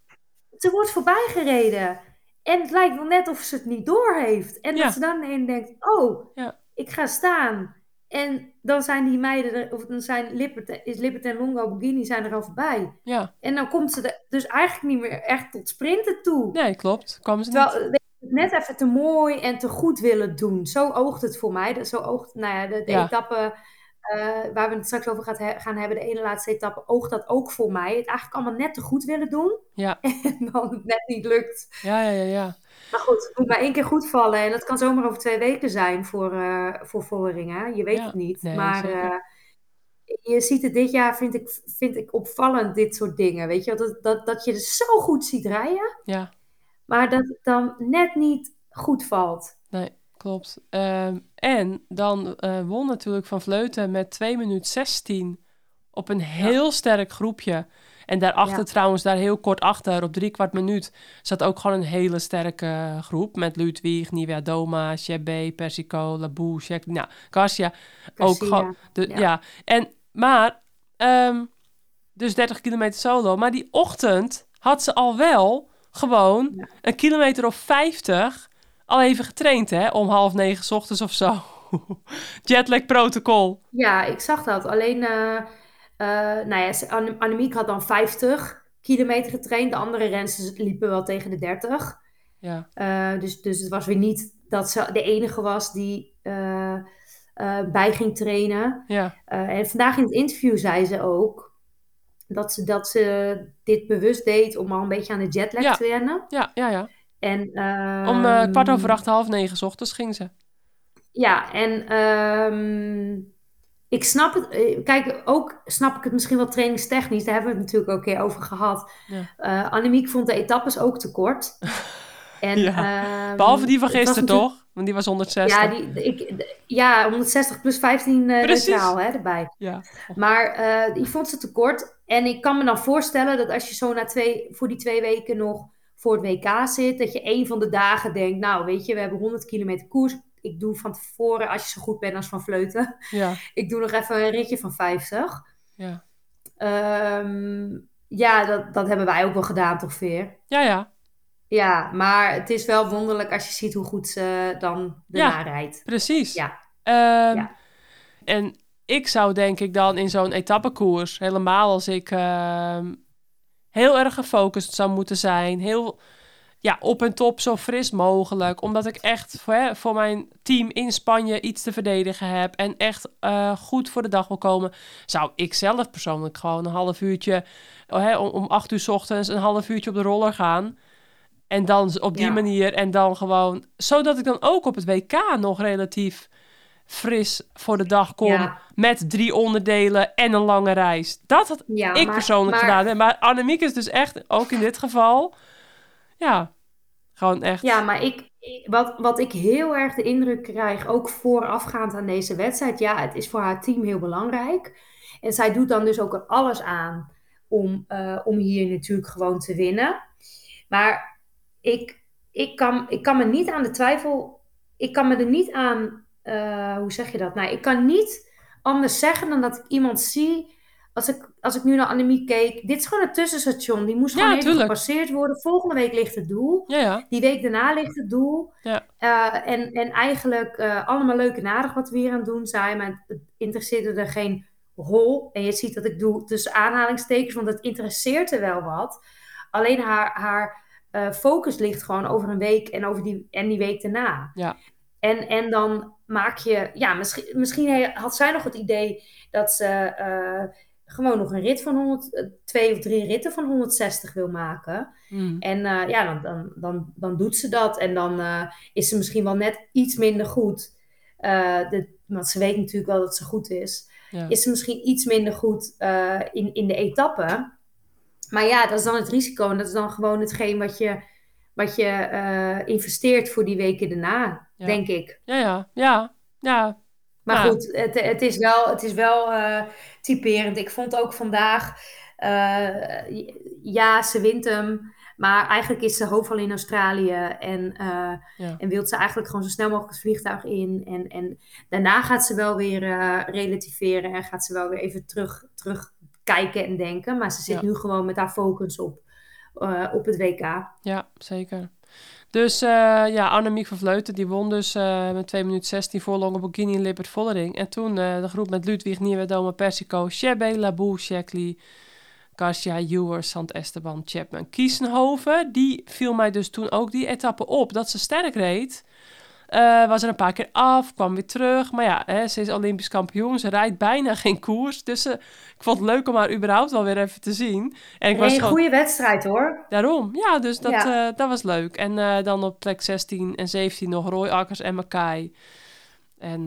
ze wordt voorbij gereden. En het lijkt wel net of ze het niet door heeft. En Ja. dat ze dan ineens denkt, oh, Ja. ik ga staan. En dan zijn die meiden, er, of dan zijn Lippert, is Lippert en Longoborghini zijn er al voorbij. Ja, En dan komt ze er dus eigenlijk niet meer echt tot sprinten toe. nee, klopt. Kwamen ze niet. Terwijl je, net even te mooi en te goed willen doen. Zo oogt het voor mij. Zo oogt, nou ja, de, de Ja. etappe eh, waar we het straks over gaat he- gaan hebben, de ene laatste etappe, oogt dat ook voor mij. Het eigenlijk allemaal net te goed willen doen. Ja. En dan het net niet lukt. Ja, ja, ja, ja. Maar goed, het moet maar één keer goed vallen. En dat kan zomaar over twee weken zijn voor, eh voor? Je weet Ja, het niet. nee, maar eh, je ziet het dit jaar, vind ik, vind ik opvallend, dit soort dingen. Weet je, dat, dat, dat je het zo goed ziet rijden. Ja, Maar dat het dan net niet goed valt. nee, klopt. Ehm, en dan eh, won natuurlijk Van Vleuten met 2 minuten 16 op een heel sterk groepje. En daarachter Ja. trouwens, daar heel kort achter, op drie kwart minuut, zat ook gewoon een hele sterke groep. Met Ludwig, Nivea Doma, Chebé, Persico, Labou, Shek, nou, Garcia. Ook gewoon, de, ja. ja. En, maar, ehm, dus 30 kilometer solo. Maar die ochtend had ze al wel gewoon Ja. een kilometer of 50 al even getraind, hè? Om half negen 's ochtends of zo. Jetlag protocol. Ja, ik zag dat. Alleen, eh, nou ja, Annemiek had dan 50 kilometer getraind. De andere rensters liepen wel tegen de 30. Ja, Eh, dus, dus het was weer niet dat ze de enige was die eh, eh, bij ging trainen. ja, Eh, en vandaag in het interview zei ze ook dat ze, dat ze dit bewust deed om al een beetje aan de jetlag Ja. te wennen. ja, ja. ja. En, Om eh, kwart ehm, over acht, half negen 's ochtends ging ze. Ja, en ehm, ik snap het. eh, Kijk, ook snap ik het misschien wel trainingstechnisch. Daar hebben we het natuurlijk ook een keer over gehad. Ja. Eh, Annemiek vond de etappes ook te kort. En, Ja. ehm, Behalve die van gisteren, toch? Want die was 160. Ja, die, ik, ja, 160 plus 15 eh Precies. neutraal hè, erbij. Ja. Maar eh, die vond ze te kort. En ik kan me dan voorstellen dat als je zo na twee, voor die twee weken nog voor het WK zit, dat je een van de dagen denkt, nou weet je, we hebben 100 kilometer koers. Ik doe van tevoren, als je zo goed bent als van fleuten, Ja, ik doe nog even een ritje van 50. ja. Ehm, ja, dat, dat hebben wij ook wel gedaan, toch, Veer? Ja, ja. Ja, maar het is wel wonderlijk als je ziet hoe goed ze dan daarna Ja. rijdt. Precies. Ja. Ehm, Ja. En ik zou denk ik dan in zo'n etappekoers, helemaal als ik ehm, heel erg gefocust zou moeten zijn, heel ja, op en top zo fris mogelijk, omdat ik echt voor, hè, voor mijn team in Spanje iets te verdedigen heb en echt eh, goed voor de dag wil komen, zou ik zelf persoonlijk gewoon een half uurtje, oh, hè, om, om acht uur 's ochtends, een half uurtje op de roller gaan. En dan op die Ja. manier en dan gewoon, zodat ik dan ook op het WK nog relatief fris voor de dag kom. Ja. Met drie onderdelen en een lange reis. Dat had Ja, ik maar- persoonlijk maar- gedaan. hè. Maar Annemiek is dus echt, ook in dit geval, ja, gewoon echt. Ja, maar ik, wat, wat ik heel erg de indruk krijg, ook voorafgaand aan deze wedstrijd, ja, het is voor haar team heel belangrijk. En zij doet dan dus ook er alles aan om, eh, om hier natuurlijk gewoon te winnen. Maar ik, ik, kan, ik kan me niet aan de twijfel, ik kan me er niet aan, eh, hoe zeg je dat? Nou, ik kan niet anders zeggen dan dat ik iemand zie. Als ik, als ik nu naar Annemiek keek, dit is gewoon een tussenstation. Die moest Ja, gewoon even gepasseerd worden. Volgende week ligt het doel. Ja, ja. Die week daarna ligt het doel. Ja. Eh, en, en eigenlijk eh, allemaal leuk en aardig wat we hier aan het doen zijn. Maar het interesseerde er geen hol. En je ziet dat ik doe tussen aanhalingstekens, want het interesseert er wel wat. Alleen haar, haar eh, focus ligt gewoon over een week en, over die, en die week daarna. Ja. En, en dan maak je, ja, misschien, misschien had zij nog het idee dat ze gewoon nog een rit van 100, eh, twee of drie ritten van 160 wil maken. Mm. En eh, ja, dan, dan, dan, dan doet ze dat. En dan eh, is ze misschien wel net iets minder goed. De, want ze weet natuurlijk wel dat ze goed is. Ja. Is ze misschien iets minder goed in, in de etappe. Maar ja, dat is dan het risico. En dat is dan gewoon hetgeen wat je, wat je investeert voor die weken daarna, Ja. denk ik. Ja, ja, ja, ja. Maar Ja. goed, het, het is wel, het is wel typerend. Ik vond ook vandaag, eh, ja, ze wint hem. Maar eigenlijk is ze hoofdval in Australië. En, eh, Ja. en wil ze eigenlijk gewoon zo snel mogelijk het vliegtuig in. En, en daarna gaat ze wel weer eh, relativeren. En gaat ze wel weer even terug, terug kijken en denken. Maar ze zit Ja. nu gewoon met haar focus op, op het WK. Ja, zeker. Dus eh, ja, Annemiek van Vleuten, die won dus eh, met 2 minuten 16 voorlang op Bikini en Lippert Vollering. En toen eh, de groep met Ludwig, Nieuwedome, Persico, Shebe, Labou, Shackley, Garcia, Ewers, Sant Esteban, Chapman, Kiesenhoven. Die viel mij dus toen ook die etappe op, dat ze sterk reed. Eh, was er een paar keer af, kwam weer terug. Maar ja, hè, ze is Olympisch kampioen. Ze rijdt bijna geen koers. Dus eh, ik vond het leuk om haar überhaupt wel weer even te zien. En ik was een gewoon... goede wedstrijd hoor. Daarom, ja, dus dat, Ja. eh, dat was leuk. En dan op plek 16 en 17 nog Roy Akkers en Mackay. En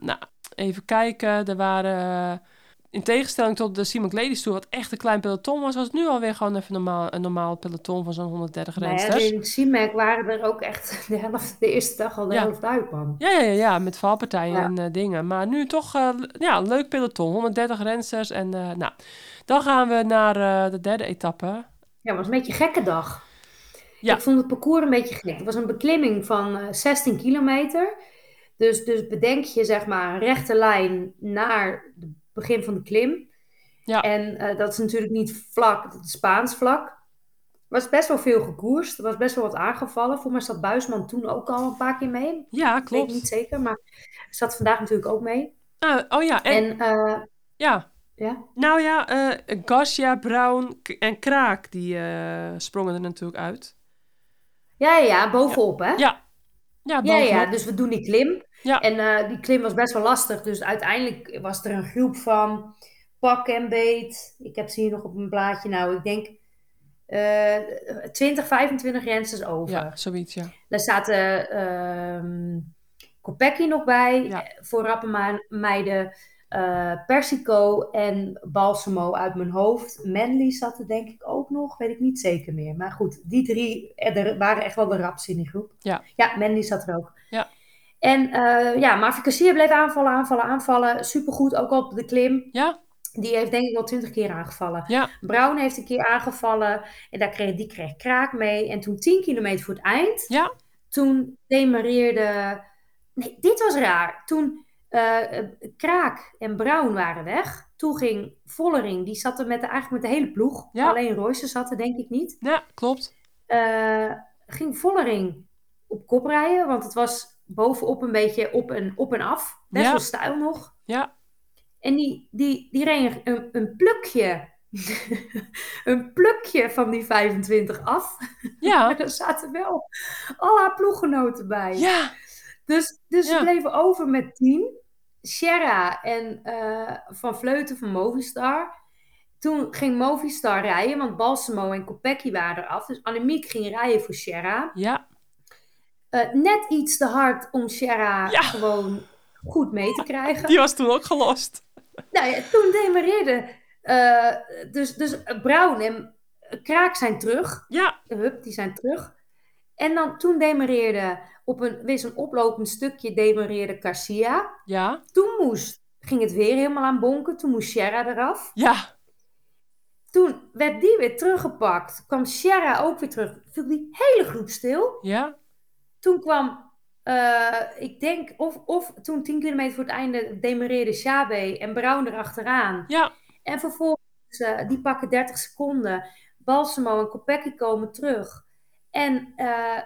nou, even kijken, er waren... in tegenstelling tot de Simon Ladies Tour, wat echt een klein peloton was, was het nu alweer gewoon even normaal, een normaal peloton van zo'n 130 Nou ja, rensters. in CIMAC waren er ook echt de, helft, de eerste dag al de Ja. helft uit, man. Ja, ja, ja, ja, met valpartijen Ja. en eh, dingen. Maar nu toch eh, ja, leuk peloton. 130 rensters. En eh, nou, dan gaan we naar de derde etappe. Ja, het was een beetje een gekke dag. Ja. Ik vond het parcours een beetje gek. Het was een beklimming van eh, 16 kilometer. Dus, dus bedenk je zeg maar een rechte lijn naar het begin van de klim. Ja. En eh, dat is natuurlijk niet vlak, dat is Spaans vlak. Er was best wel veel gekoerst. Er was best wel wat aangevallen. Voor mij zat Buisman toen ook al een paar keer mee. Ja, Ik weet klopt. niet zeker, maar zat vandaag natuurlijk ook mee. Ah, oh ja, en, En, eh, ja, ja, Nou ja, eh Garcia, Brown en Kraak, die eh, sprongen er natuurlijk uit. ja, ja, ja, bovenop hè. Ja, ja, Ja, ja, dus we doen die klim. Ja. En eh, die klim was best wel lastig. Dus uiteindelijk was er een groep van pak en beet. Ik heb ze hier nog op een blaadje. Nou, ik denk eh 20, 25 rensters over. Ja, zoiets, ja. Daar zaten ehm Kopecky nog bij. Ja. Voor rappe meiden. eh, Persico en Balsamo uit mijn hoofd. Manly zat er denk ik ook nog. Weet ik niet zeker meer. Maar goed, die drie er waren echt wel de raps in die groep. Ja. Ja, Manly zat er ook. Ja. En eh ja, Mavi Kassier bleef aanvallen, aanvallen, aanvallen. Supergoed, ook op de klim. Ja, Die heeft denk ik wel twintig keer aangevallen. Ja, Brown heeft een keer aangevallen en daar kreeg, die kreeg kraak mee. En toen 10 kilometer voor het eind, ja, toen demareerde... Nee, dit was raar. Toen eh, Kraak en Brown waren weg. Toen ging Vollering, die zat er met de, eigenlijk met de hele ploeg. Ja. Alleen Royce zat er denk ik niet. ja, klopt. Eh, ging Vollering op kop rijden, want het was bovenop een beetje op en, op en af. Best Ja. wel stijl nog. Ja, En die, die, die reed een, een plukje, een plukje van die 25 af. ja, Maar er zaten wel al haar ploeggenoten bij. ja, Dus, dus Ja. ze bleven over met 10. Sierra en eh, Van Vleuten van Movistar. Toen ging Movistar rijden, want Balsamo en Kopecky waren eraf. Dus Annemiek ging rijden voor Sierra. ja, Eh, net iets te hard om Sierra Ja. gewoon goed mee te krijgen. die was toen ook gelost. Nou ja, toen demareerde. eh, dus, dus Brown en Kraak zijn terug. Ja, Hup, die zijn terug. En dan toen demareerde op een, weer zo'n oplopend stukje demareerde Garcia. ja, Toen moest, ging het weer helemaal aan bonken. Toen moest Sierra eraf. ja, Toen werd die weer teruggepakt. Kwam Sierra ook weer terug. Viel die hele groep stil. ja, Toen kwam, eh, ik denk, of, of toen 10 kilometer voor het einde demareerde Chabe en Brown erachteraan. ja, En vervolgens, eh, die pakken 30 seconden. Balsamo en Kopecky komen terug. En eh,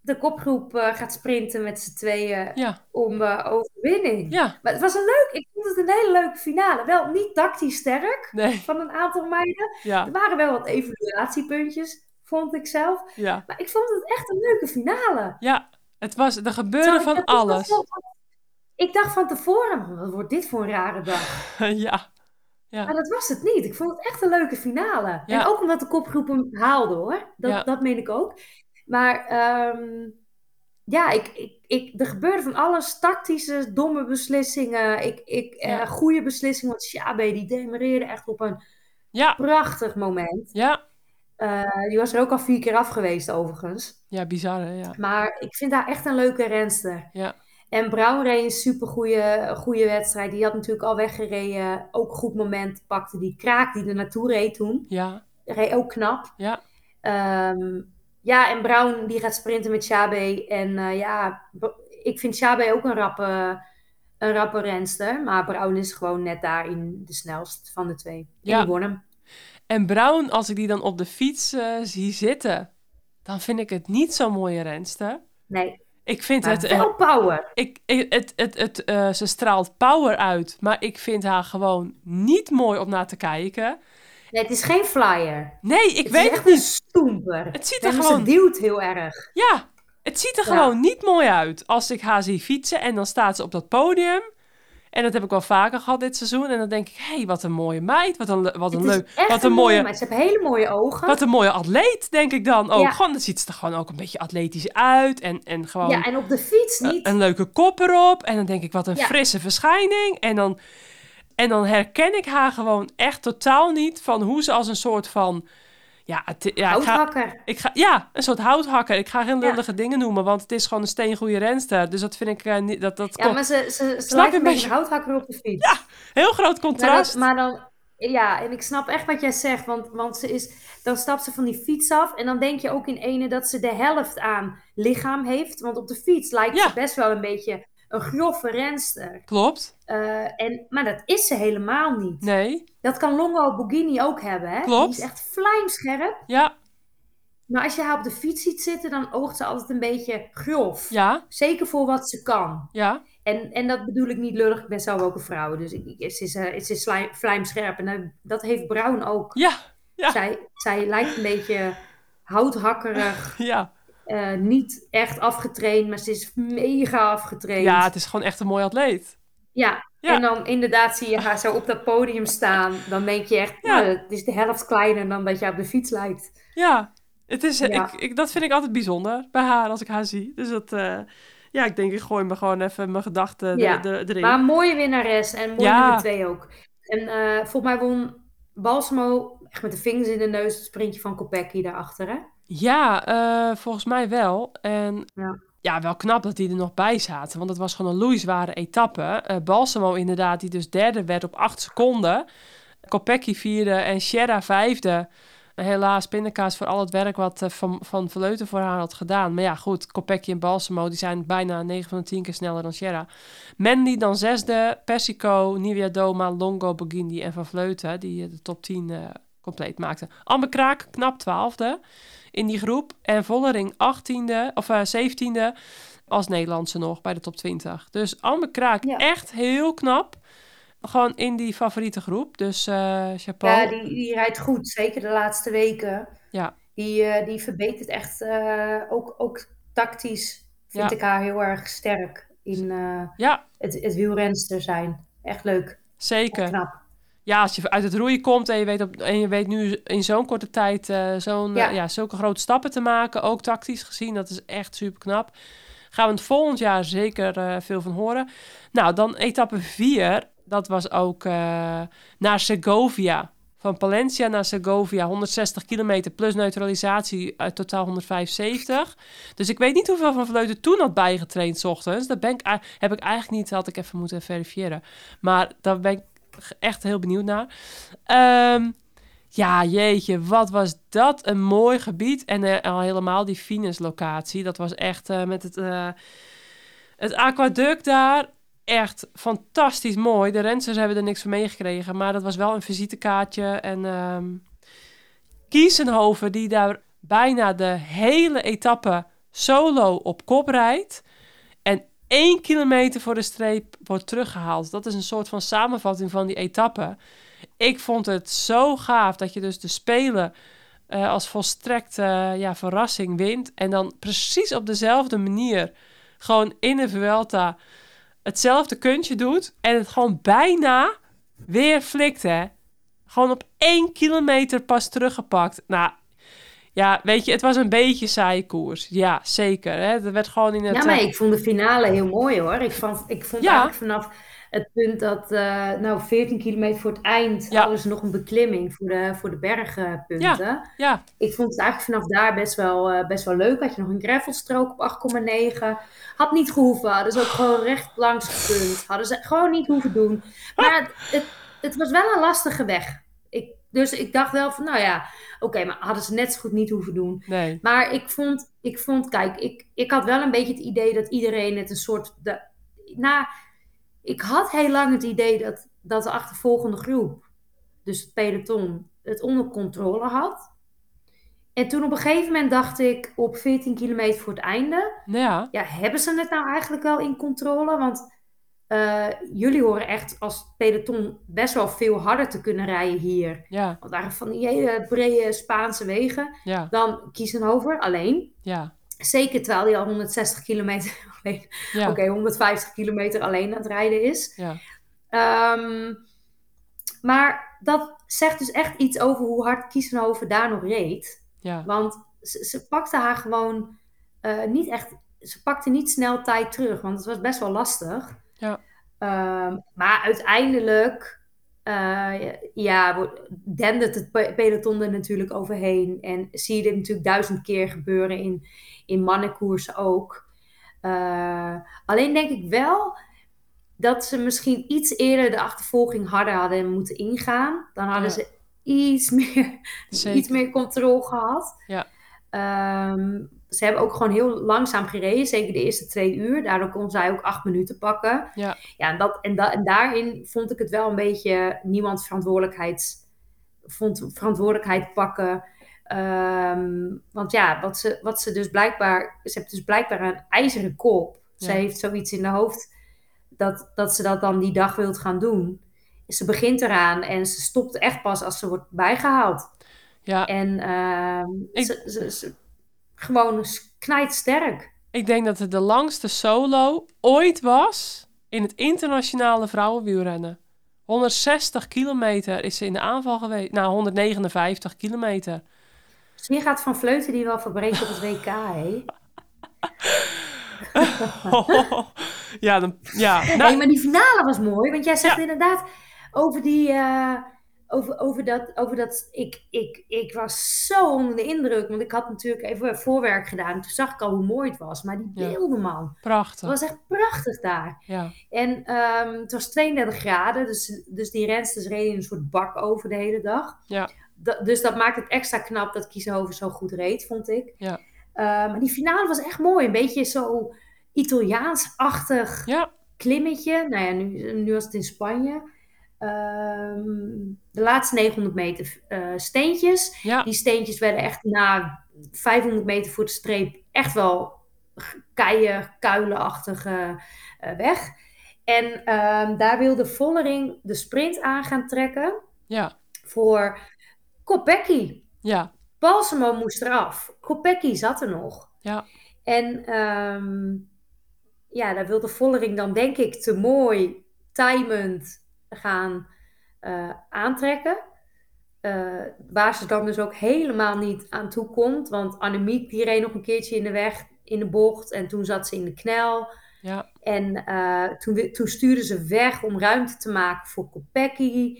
de kopgroep gaat sprinten met z'n tweeën ja, om overwinning. ja, Maar het was een leuk, ik vond het een hele leuke finale. Wel niet tactisch sterk nee, van een aantal meiden. ja, Er waren wel wat evaluatiepuntjes, vond ik zelf. ja, Maar ik vond het echt een leuke finale. ja. Het was, er gebeurde van alles. Ik dacht van tevoren, wat wordt dit voor een rare dag? Ja, ja, Maar dat was het niet. Ik vond het echt een leuke finale. Ja. En ook omdat de kopgroep hem haalde hoor. Dat, Ja. dat meen ik ook. Maar ehm, ja, ik, ik, ik, er gebeurde van alles. Tactische, domme beslissingen. Ik, ik, Ja. eh, goede beslissingen. Want Sjabe die demareerde echt op een prachtig moment. ja, Eh, die was er ook al vier keer af geweest overigens. ja, bizar hè, ja. Maar ik vind haar echt een leuke renster. Ja, En Brown reed een super goede wedstrijd. Die had natuurlijk al weggereden. Ook een goed moment pakte die kraak die er naartoe reed toen. ja, Reed ook knap. ja, Ehm, ja, en Brown die gaat sprinten met Chabe. En eh, ja, ik vind Chabe ook een rappe, een rappe renster. Maar Brown is gewoon net daarin de snelst van de twee. En Ja. die won hem. En Brown, als ik die dan op de fiets eh, zie zitten, dan vind ik het niet zo'n mooie renster. Nee, Ik vind het... eh, wel power. ik, ik- het, het, het, eh, ze straalt power uit, maar ik vind haar gewoon niet mooi om naar te kijken. Nee, het is geen flyer. Nee, ik het weet is het echt een niet. stoemper. Het ziet er En gewoon- Ze duwt heel erg. Ja, het ziet er Ja. gewoon niet mooi uit. Als ik haar zie fietsen en dan staat ze op dat podium. En dat heb ik wel vaker gehad dit seizoen. En dan denk ik, hé, hey, wat een mooie meid. Wat een, wat een leuk. Wat een mooie mooie, meid. Ze heeft hele mooie ogen. wat een mooie atleet, denk ik dan ook. Ja. Gewoon, dan ziet ze er gewoon ook een beetje atletisch uit. En, en gewoon Ja, en op de fiets een- niet. een leuke kop erop. En dan denk ik, wat een Ja. frisse verschijning. En dan, en dan herken ik haar gewoon echt totaal niet van hoe ze als een soort van... Ja, het, ja ik ga, Houthakker. ik ga, ja, een soort houthakker. Ik ga geen lullige dingen noemen, want het is gewoon een steengoede renster. Dus dat vind ik eh, niet... Dat, dat Ja, komt- maar ze, ze, ze lijkt een beetje een houthakker op de fiets. Ja, Heel groot Maar, contrast. dat- maar dan, ja, en ik snap echt wat jij zegt, want, want ze is, dan stapt ze van die fiets af en dan denk je ook in ene dat ze de helft aan lichaam heeft. Want op de fiets lijkt Ja. ze best wel een beetje een grove renster. Klopt. Eh, en, maar dat is ze helemaal niet. Nee. Dat kan Longo Bugini ook hebben, hè? Klopt. Die is echt vlijmscherp. Ja. Maar als je haar op de fiets ziet zitten, dan oogt ze altijd een beetje grof. Ja. Zeker voor wat ze kan. Ja. En, en dat bedoel ik niet lullig, ik ben zelf ook een vrouw. Dus ik, ik, ze is, eh, ze is vlijmscherp. En dat- dat heeft Brown ook. Ja. Ja. Zij, zij lijkt een beetje houthakkerig. Ja. eh, niet echt afgetraind, maar ze is mega afgetraind. Ja, het is gewoon echt een mooi atleet. Ja, Ja. en dan inderdaad zie je haar zo op dat podium staan. Dan denk je echt, Ja. nou, het is de helft kleiner dan dat je op de fiets lijkt. Ja. Het is, Ja. Ik, ik, dat vind ik altijd bijzonder bij haar als ik haar zie. Dus dat, eh, ja, ik denk ik gooi me gewoon even mijn gedachten Ja. er- er- erin. Maar een mooie winnares en mooi Ja. nummer twee ook. En eh, volgens mij won Balsamo echt met de vingers in de neus het sprintje van Kopecky daarachter, hè? Ja, eh, volgens mij wel. En Ja. Ja, wel knap dat die er nog bij zaten. Want het was gewoon een loeizware etappe. Uh, Balsamo inderdaad, die dus derde werd op acht seconden. Kopecky vierde en Sierra vijfde. Helaas pindakaas voor al het werk wat uh, Van, van Vleuten voor haar had gedaan. Maar ja, goed, Kopecky en Balsamo die zijn bijna 9 van de 10 keer sneller dan Sierra. Mandy dan zesde, Persico, Nivea Doma, Longo, Bogindi en Van Vleuten... die de top 10 uh, compleet maakten. Amber Kraak, knap twaalfde in die groep. En Vollering 18e of uh, 17e als Nederlandse nog bij de top 20. Dus Amber Kraak Ja. echt heel knap. Gewoon in die favoriete groep. Dus eh chapeau. Ja, die, die rijdt goed, zeker de laatste weken. Ja. Die, eh, die verbetert echt, eh, ook, ook tactisch vind Ja. ik haar heel erg sterk in eh, Ja, het, het wielrenster zijn. Echt leuk, zeker. knap. Ja, als je uit het roeien komt en je weet, op, en je weet nu in zo'n korte tijd eh, zo'n, Ja. eh, ja, zulke grote stappen te maken, ook tactisch gezien, dat is echt super knap. Gaan we het volgend jaar zeker eh, veel van horen. Nou, dan etappe 4, dat was ook naar Segovia. Van Palencia naar Segovia, 160 kilometer plus neutralisatie, uit totaal 175. Dus ik weet niet hoeveel Van Vleuten toen had bijgetraind 's ochtends. Dat ben ik, heb ik eigenlijk niet, had ik even moeten verifiëren. Maar daar ben ik echt heel benieuwd naar. Ehm, ja, jeetje, wat was dat een mooi gebied. En eh, al helemaal die Venus-locatie. Dat was echt eh, met het, eh, het aquaduct daar. Echt fantastisch mooi. De rensters hebben er niks van meegekregen. Maar dat was wel een visitekaartje. En ehm Kiesenhoven, die daar bijna de hele etappe solo op kop rijdt. Één kilometer voor de streep wordt teruggehaald. Dat is een soort van samenvatting van die etappe. Ik vond het zo gaaf dat je dus de Spelen eh, als volstrekt eh, ja, verrassing wint. En dan precies op dezelfde manier gewoon in de Vuelta hetzelfde kuntje doet. En het gewoon bijna weer flikt, hè. Gewoon op één kilometer pas teruggepakt. Nou, ja, weet je, het was een beetje saaie koers. Ja, zeker. Hè? Er werd gewoon in het... Ja, maar eh, ik vond de finale heel mooi hoor. Ik vond, ik vond Ja. eigenlijk vanaf het punt dat, eh, nou, 14 kilometer voor het eind Ja. hadden ze nog een beklimming voor de, voor de bergpunten. Ja, Ik vond het eigenlijk vanaf daar best wel, eh, best wel leuk. Had je nog een gravelstrook op 8,9. Had niet gehoeven. Hadden ze ook gewoon recht langs gekund. Hadden ze gewoon niet hoeven doen. Maar het, het, het was wel een lastige weg. Dus ik dacht wel van, nou ja, oké, maar hadden ze net zo goed niet hoeven doen. nee. Maar ik vond, ik vond kijk, ik, ik had wel een beetje het idee dat iedereen het een soort. De, nou, ik had heel lang het idee dat, dat de achtervolgende groep, dus het peloton, het onder controle had. En toen op een gegeven moment dacht ik, op 14 kilometer voor het einde, ja, ja, hebben ze het nou eigenlijk wel in controle? Want eh, jullie horen echt als peloton best wel veel harder te kunnen rijden hier. ja, Want waren van die hele brede Spaanse wegen. ja, Dan Kiesenhover alleen. ja, Zeker terwijl hij al 160 kilometer alleen, ja, oké, 150 kilometer alleen aan het rijden is. ja, Ehm, maar dat zegt dus echt iets over hoe hard Kiesenhover daar nog reed. ja, Want ze, ze pakte haar gewoon eh, niet echt, ze pakte niet snel tijd terug, want het was best wel lastig. Ehm, maar uiteindelijk, eh, ja, dendert het pe- peloton er natuurlijk overheen. En zie je dit natuurlijk duizend keer gebeuren in, in mannenkoersen ook. Eh, alleen denk ik wel dat ze misschien iets eerder de achtervolging harder hadden moeten ingaan. Dan hadden Ja. ze iets meer, Zeker. iets meer controle gehad. Ja. Ehm, ze hebben ook gewoon heel langzaam gereden, zeker de eerste twee uur. Daardoor kon zij ook acht minuten pakken. Ja. Ja, en, dat, en, da- en daarin vond ik het wel een beetje niemand verantwoordelijkheid, vond verantwoordelijkheid pakken. Ehm, want ja, wat ze, wat ze dus blijkbaar, ze heeft dus blijkbaar een ijzeren kop. Ze heeft zoiets in de hoofd dat, dat ze dat dan die dag wilt gaan doen. Ze begint eraan en ze stopt echt pas als ze wordt bijgehaald. ja. En ehm, Ik- ze, ze, ze- gewoon knijtsterk. Ik denk dat het de langste solo ooit was in het internationale vrouwenwielrennen. 160 kilometer is ze in de aanval geweest. Nou, 159 kilometer. Dus wie gaat van Vleuten die wel verbreken op het WK, hé? ja, dan, ja. Nee, Nou, maar die finale was mooi, want jij zegt Ja. inderdaad over die, eh, over, over dat, over dat ik, ik, ik was zo onder de indruk. Want ik had natuurlijk even voorwerk gedaan. Toen zag ik al hoe mooi het was. Maar die Ja. beelden, man. Prachtig. Het was echt prachtig daar. Ja, En ehm, het was 32 graden. Dus, dus die rensters reden in een soort bak over de hele dag. Ja. Da- dus dat maakt het extra knap dat Kiesenhoven zo goed reed, vond ik. Ja. Eh, maar die finale was echt mooi. Een beetje zo Italiaans-achtig ja, klimmetje. Nou ja, nu, nu was het in Spanje. Ehm, de laatste 900 meter eh, steentjes. ja, Die steentjes werden echt na 500 meter voor de streep echt wel keien, kuilenachtige eh, weg. En ehm, daar wilde Vollering de sprint aan gaan trekken ja, voor Kopecky. ja, Balsamo moest eraf. Kopecky zat er nog. Ja. En ehm, ja, daar wilde Vollering dan denk ik te mooi, timend gaan eh, aantrekken. Eh, waar ze dan dus ook helemaal niet aan toe komt. Want Annemiek die reed nog een keertje in de weg, in de bocht. En toen zat ze in de knel. ja, En eh, toen, toen stuurde ze weg om ruimte te maken voor Kopecky.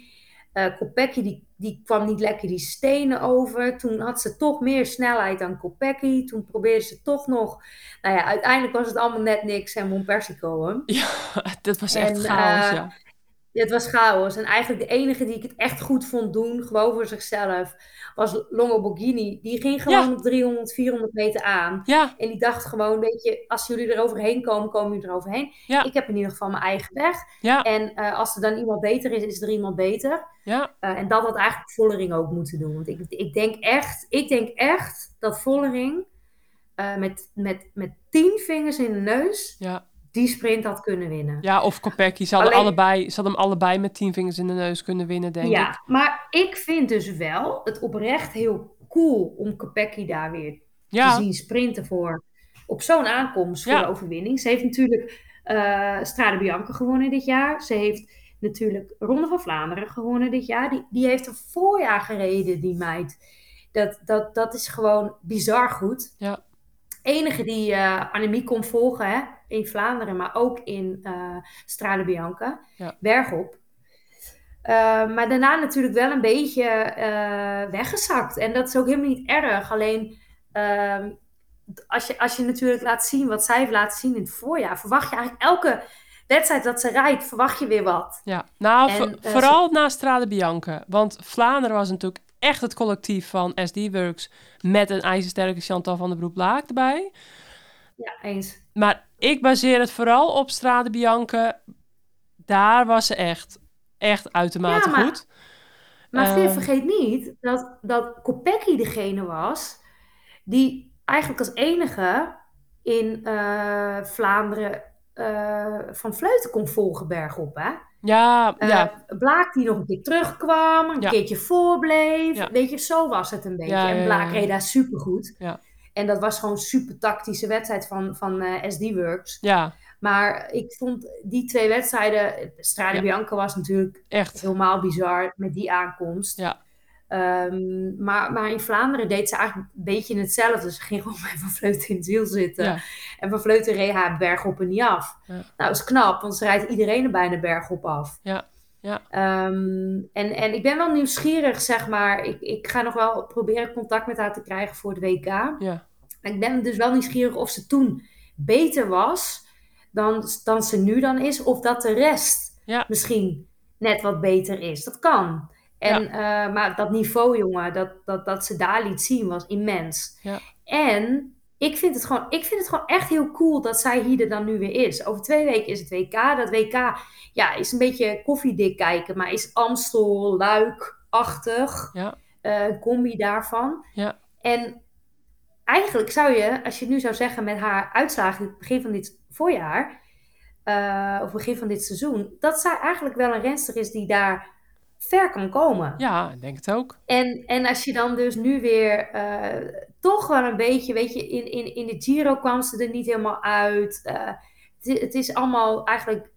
Kopecky die, die kwam niet lekker die stenen over. Toen had ze toch meer snelheid dan Kopecky. Toen probeerde ze toch nog... Nou ja, uiteindelijk was het allemaal net niks en won Persico hem. ja. Dat was echt En, chaos, eh, ja. Het was chaos. En eigenlijk de enige die ik het echt goed vond doen, gewoon voor zichzelf, was Longo Borghini. Die ging gewoon Ja. op 300, 400 meter aan. Ja, En die dacht gewoon, weet je, als jullie er overheen komen, komen jullie er overheen. Ja. Ik heb in ieder geval mijn eigen weg. En eh, als er dan iemand beter is, is er iemand beter. ja, Eh, en dat had eigenlijk Vollering ook moeten doen. Want ik, ik denk echt, ik denk echt dat Vollering eh, met, met, met tien vingers in de neus ja. Die sprint had kunnen winnen. Ja, of Kopecky. Ze Alleen- allebei, ze hem allebei met tien vingers in de neus kunnen winnen, denk ja, ik. maar ik vind dus wel het oprecht heel cool om Kopecky daar weer te Ja, zien sprinten voor op zo'n aankomst voor Ja. de overwinning. Ze heeft natuurlijk eh Strade Bianca gewonnen dit jaar. Ze heeft natuurlijk Ronde van Vlaanderen gewonnen dit jaar. Die, die heeft een voorjaar gereden, die meid. Dat, dat, dat is gewoon bizar goed. Ja. Enige die eh Annemiek kon volgen hè, in Vlaanderen, maar ook in eh Strade Bianca. Ja. Bergop. Eh, maar daarna natuurlijk wel een beetje eh, weggezakt. En dat is ook helemaal niet erg. Alleen ehm, als, je, als je natuurlijk laat zien wat zij heeft laten zien in het voorjaar, verwacht je eigenlijk elke wedstrijd dat ze rijdt, verwacht je weer wat. ja. Nou, En, vooral na Strade Bianca. Want Vlaanderen was natuurlijk echt het collectief van SD Works met een ijzersterke Chantal van der Broek-Blaak erbij. Ja, eens. Maar ik baseer het vooral op Strade Bianca. Daar was ze echt, echt uitermate Ja, maar- goed. Maar Eh. vergeet niet dat, dat Kopecky degene was die eigenlijk als enige in eh, Vlaanderen eh, van Vleuten kon volgen bergop. Hè? Ja, Eh, ja, Blaak die nog een keer terugkwam, een Ja. keertje voorbleef. Ja. Weet je, zo was het een beetje. En Blaak reed daar supergoed. Ja. En dat was gewoon een super tactische wedstrijd van, van eh, SD Works. ja, Maar ik vond die twee wedstrijden... Strade Ja. Bianca was natuurlijk echt. helemaal bizar met die aankomst. Ja. Ehm, maar, maar in Vlaanderen deed ze eigenlijk een beetje hetzelfde. Ze ging gewoon bij Van Vleuten in het wiel zitten. Ja. En Van Vleuten reed haar bergop er niet af. Ja. Nou, dat is knap, want ze rijdt iedereen er bijna bergop af. Ja, ja. Ehm, en, en ik ben wel nieuwsgierig, zeg maar. Ik, ik ga nog wel proberen contact met haar te krijgen voor het WK. Ja, ik ben dus wel nieuwsgierig of ze toen beter was dan, dan ze nu dan is. Of dat de rest Ja. misschien net wat beter is. Dat kan. En, eh, maar dat niveau, jongen, dat, dat, dat ze daar liet zien, was immens. Ja. En ik vind, het gewoon, ik vind het gewoon echt heel cool dat zij hier er dan nu weer is. Over twee weken is het WK. Dat WK ja, is een beetje koffiedik kijken, maar is Amstel, Luik-achtig. Ja. eh, combi daarvan. Ja. En eigenlijk zou je, als je nu zou zeggen met haar uitslagen in het begin van dit voorjaar, eh, of begin van dit seizoen, dat zij eigenlijk wel een renster is die daar ver kan komen. ja, ik denk het ook. En, en als je dan dus nu weer eh, toch wel een beetje, weet je, in, in, in de Giro kwam ze er niet helemaal uit. Eh, het, is allemaal eigenlijk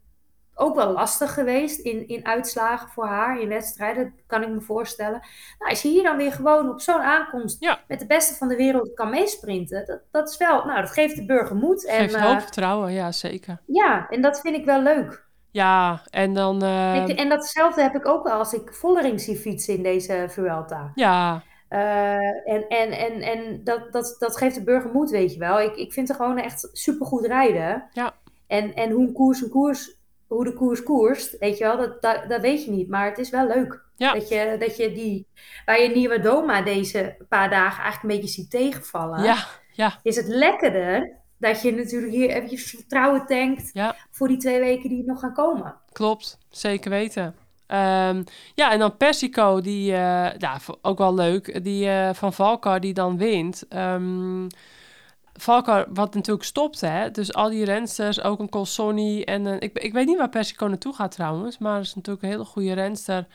ook wel lastig geweest in, in uitslagen voor haar, in wedstrijden, kan ik me voorstellen. Nou, als je hier dan weer gewoon op zo'n aankomst Ja. met de beste van de wereld kan meesprinten, dat, dat is wel, nou, dat geeft de burger moed. En, Geeft eh, hoop vertrouwen, ja, zeker. ja, en dat vind ik wel leuk. Ja, en dan... eh, Ik- en datzelfde heb ik ook wel als ik Vollering zie fietsen in deze Vuelta. ja, Eh, en en, en, en dat, dat, dat geeft de burger moed, weet je wel. Ik, ik vind er gewoon echt supergoed rijden. Ja. En, en hoe een koers een koers, hoe de koers koerst, weet je wel, dat, dat, dat weet je niet. Maar het is wel leuk. Ja. Dat, je, dat je die, waar je Nieuwe Doma deze paar dagen eigenlijk een beetje ziet tegenvallen. ja, ja, Is het lekkerder dat je natuurlijk hier eventjes vertrouwen tankt ja. voor die twee weken die nog gaan komen. Klopt, zeker weten. Ehm, ja, en dan Persico, die, eh, ja, ook wel leuk, die eh, van Valkar die dan wint. Ehm Valkar, wat natuurlijk stopt, hè. Dus al die rensters, ook een Colsoni en een, ik, ik weet niet waar Persico naartoe gaat trouwens, maar het is natuurlijk een hele goede renster.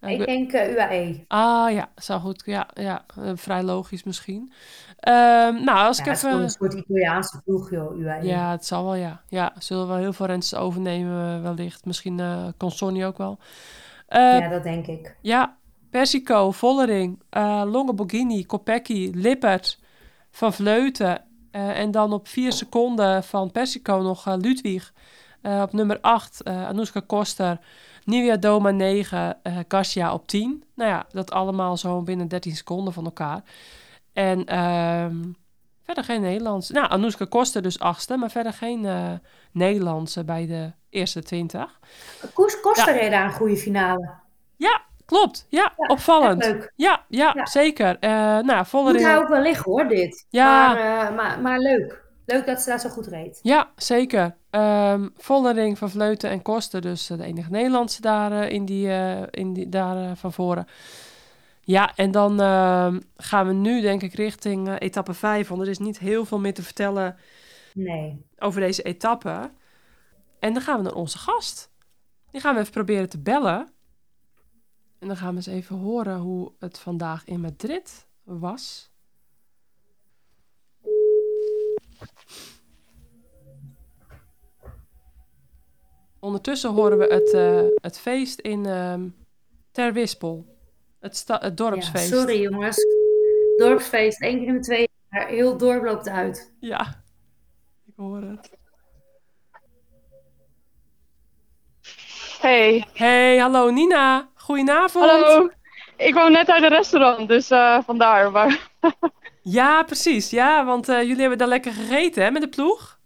Ik denk eh, UAE. ah ja, zou goed, ja, ja vrij logisch misschien. Ehm, nou, als Ja, ik het is gewoon even... een soort Italiaanse ploeg, joh, UAE. Ja, het zal wel, ja. Ja, zullen wel heel veel rensters overnemen eh, wellicht. Misschien eh Consonni ook wel. Eh, Ja, dat denk ik. Ja, Persico, Vollering, eh Longe Borghini, Kopecky, Lippert, Van Vleuten. en dan op vier seconden van Persico nog Ludwig. Op nummer 8 eh Anoushka Koster, Nivea Doma 9, eh Garcia op 10. Nou ja, dat allemaal zo binnen 13 seconden van elkaar. En ehm, verder geen Nederlandse. Nou, Anoushka Koster dus achtste, maar verder geen eh Nederlandse bij de eerste 20. Koers Koster reed daar een goede finale. Ja, klopt. Ja, Ja, opvallend. leuk. Ja, ja, Ja. zeker. Eh nou, Moet Vollering... hij ook wel liggen hoor, dit. Ja. Maar, eh, maar, maar leuk. Leuk dat ze daar zo goed reed. Ja, zeker. Ehm Vollering, Van Vleuten en Koster, dus de enige Nederlandse daar, in die, in die, daar van voren. Ja, en dan ehm, gaan we nu denk ik richting eh, etappe 5, want er is niet heel veel meer te vertellen Nee. over deze etappe. En dan gaan we naar onze gast. Die gaan we even proberen te bellen. En dan gaan we eens even horen hoe het vandaag in Madrid was. Ondertussen horen we het, eh, het feest in ehm Ter Wispel. Het, het Ja, dorpsfeest. sorry jongens. Dorpsfeest, één keer in de twee jaar. Heel het dorp loopt uit. Ja, ik hoor het. Hey, Hey, hallo Nina. Goedenavond. hallo. Ik woon net uit een restaurant, dus eh, vandaar. Maar Ja, precies. Ja, want eh, jullie hebben daar lekker gegeten, hè, met de ploeg?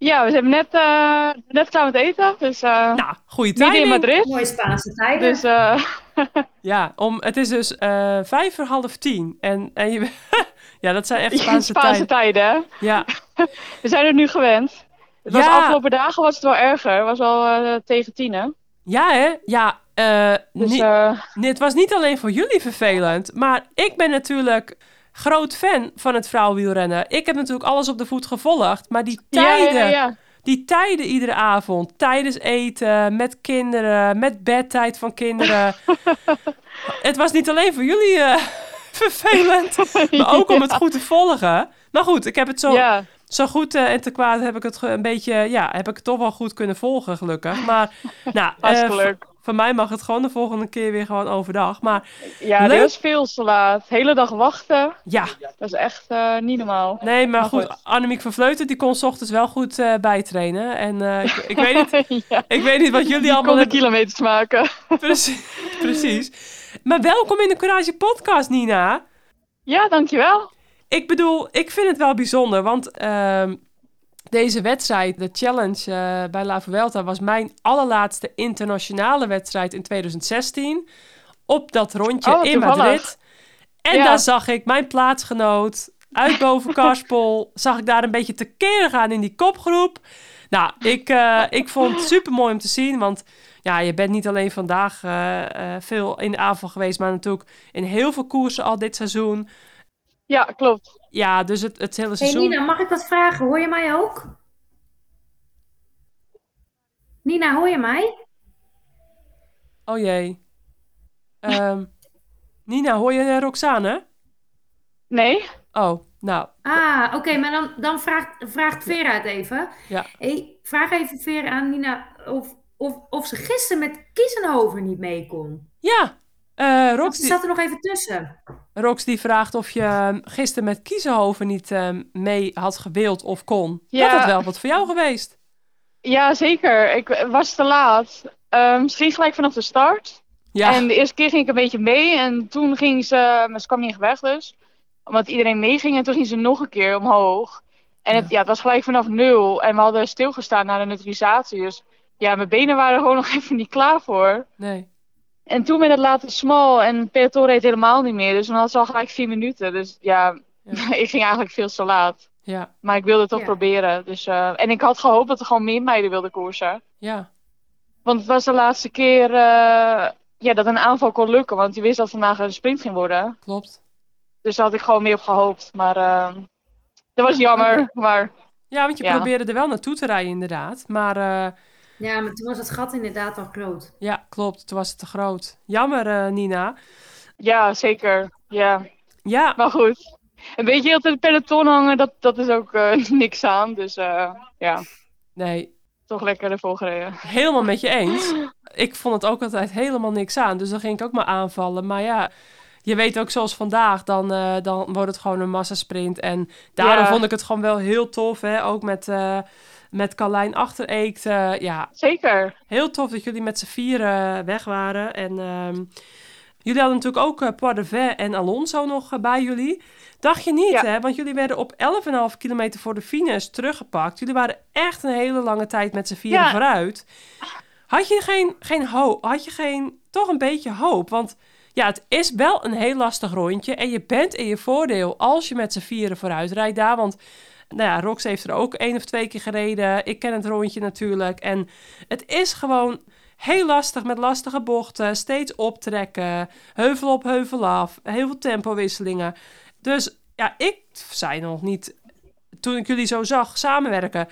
Ja, we zijn net, eh, net klaar met eten, dus eh Nou, goede in. Madrid. Mooie Spaanse tijden. Dus eh, Ja, om, het is dus eh, vijf voor half tien. En, en je, ja, dat zijn echt Spaanse, Spaanse tijden. Ja, We zijn er nu gewend. Het was Ja. de afgelopen dagen was het wel erger. Het was wel eh, tegen tien, hè. ja hè? Ja, eh, Dus eh, nee, het was niet alleen voor jullie vervelend, maar ik ben natuurlijk groot fan van het vrouwenwielrennen. Ik heb natuurlijk alles op de voet gevolgd, maar die tijden, ja, ja. die tijden iedere avond, tijdens eten, met kinderen, met bedtijd van kinderen. het was niet alleen voor jullie eh, vervelend, maar ook om het goed te volgen. Maar goed, ik heb het zo, zo goed eh, en te kwaad heb ik het een beetje, ja, heb ik het toch wel goed kunnen volgen, gelukkig. Maar, nou, eh, hartstikke leuk. v- voor mij mag het gewoon de volgende keer weer gewoon overdag. Maar Ja, leuk. dit was veel te laat. hele dag wachten, ja, dat is echt eh, niet normaal. nee, maar Maar goed, goed. Annemiek van Vleuten, die kon 's ochtends wel goed eh, bijtrainen. En eh, ik, ik, weet niet, ja, ik weet niet wat jullie die allemaal kon de kilometers maken. Precies, precies. Maar welkom in de Courage Podcast, Nina. Ja, dankjewel. Ik bedoel, ik vind het wel bijzonder, want ehm, deze wedstrijd, de challenge eh, bij La Vuelta, was mijn allerlaatste internationale wedstrijd in 2016. Op dat rondje Oh, in. Madrid. En Ja. daar zag ik mijn plaatsgenoot uit boven Karspol, zag ik daar een beetje tekeer gaan in die kopgroep. Nou, ik, eh, ik vond het super mooi om te zien, want ja, je bent niet alleen vandaag eh, veel in de avond geweest, maar natuurlijk in heel veel koersen al dit seizoen. Ja, klopt. Ja, dus het, het hele hey seizoen. Nina, mag ik wat vragen? Hoor je mij ook? Nina, hoor je mij? Oh jee. Ehm, Nina, hoor je eh, Roxane? Nee? Oh, nou. Ah, oké, maar dan, dan vraagt, vraagt Vera het even. Ja. Hey, vraag even Vera aan Nina of, of, of ze gisteren met Kiesenhoven niet mee kon. Ja, eh, Want Rox, ze die, zat er nog even tussen. Rox die vraagt of je ehm, gisteren met Kiezenhoven niet ehm, mee had gewild of kon. Ja. Dat had wel wat voor jou geweest. Ja, zeker. Ik was te laat. Eh, misschien gelijk vanaf de start. Ja, En de eerste keer ging ik een beetje mee. En toen ging ze, maar ze kwam niet echt weg dus. Omdat iedereen meeging. En toen ging ze nog een keer omhoog. En het, ja. het was gelijk vanaf nul. En we hadden stilgestaan na de neutralisatie. Dus ja, mijn benen waren gewoon nog even niet klaar voor. nee. En toen werd het later smal. En peloton reed helemaal niet meer. Dus dan had ze al gelijk vier minuten. Dus ja, Ja. ik ging eigenlijk veel te laat. Ja, Maar ik wilde het toch Ja. proberen. Dus, eh, en ik had gehoopt dat er gewoon meer meiden wilden koersen. ja, Want het was de laatste keer eh, ja, dat een aanval kon lukken. Want je wist dat vandaag een sprint ging worden. klopt. Dus daar had ik gewoon meer op gehoopt. Maar eh, dat was jammer. Maar Ja, want je Ja. probeerde er wel naartoe te rijden inderdaad. Maar eh, Ja, maar toen was het gat inderdaad al groot. ja, klopt. Toen was het te groot. Jammer, eh, Nina. ja, zeker. Ja, Ja, maar goed. Een beetje heel in het peloton hangen, dat, dat is ook eh, niks aan. Dus eh, ja, nee, toch lekker ervoor gereden. helemaal met je eens. Ik vond het ook altijd helemaal niks aan. Dus dan ging ik ook maar aanvallen. Maar ja, je weet ook zoals vandaag, dan, eh, dan wordt het gewoon een massasprint. En daarom Ja. vond ik het gewoon wel heel tof. Hè? Ook met, eh met Carlijn Achtereekt. ja, Zeker. heel tof dat jullie met z'n vieren weg waren. En ehm, jullie hadden natuurlijk ook uh, en Alonso nog eh, bij jullie. Dacht je niet, Ja. hè? Want jullie werden op 11,5 kilometer voor de finish teruggepakt. Jullie waren echt een hele lange tijd met z'n vieren Ja. vooruit. Had je geen, geen hoop? Had je geen, toch een beetje hoop? Want ja, het is wel een heel lastig rondje. En je bent in je voordeel als je met z'n vieren vooruit rijdt daar. Want nou ja, Rox heeft er ook één of twee keer gereden. Ik ken het rondje natuurlijk. En het is gewoon heel lastig met lastige bochten. Steeds optrekken. Heuvel op, heuvel af. Heel veel tempowisselingen. Dus ja, ik zei nog niet... Toen ik jullie zo zag samenwerken...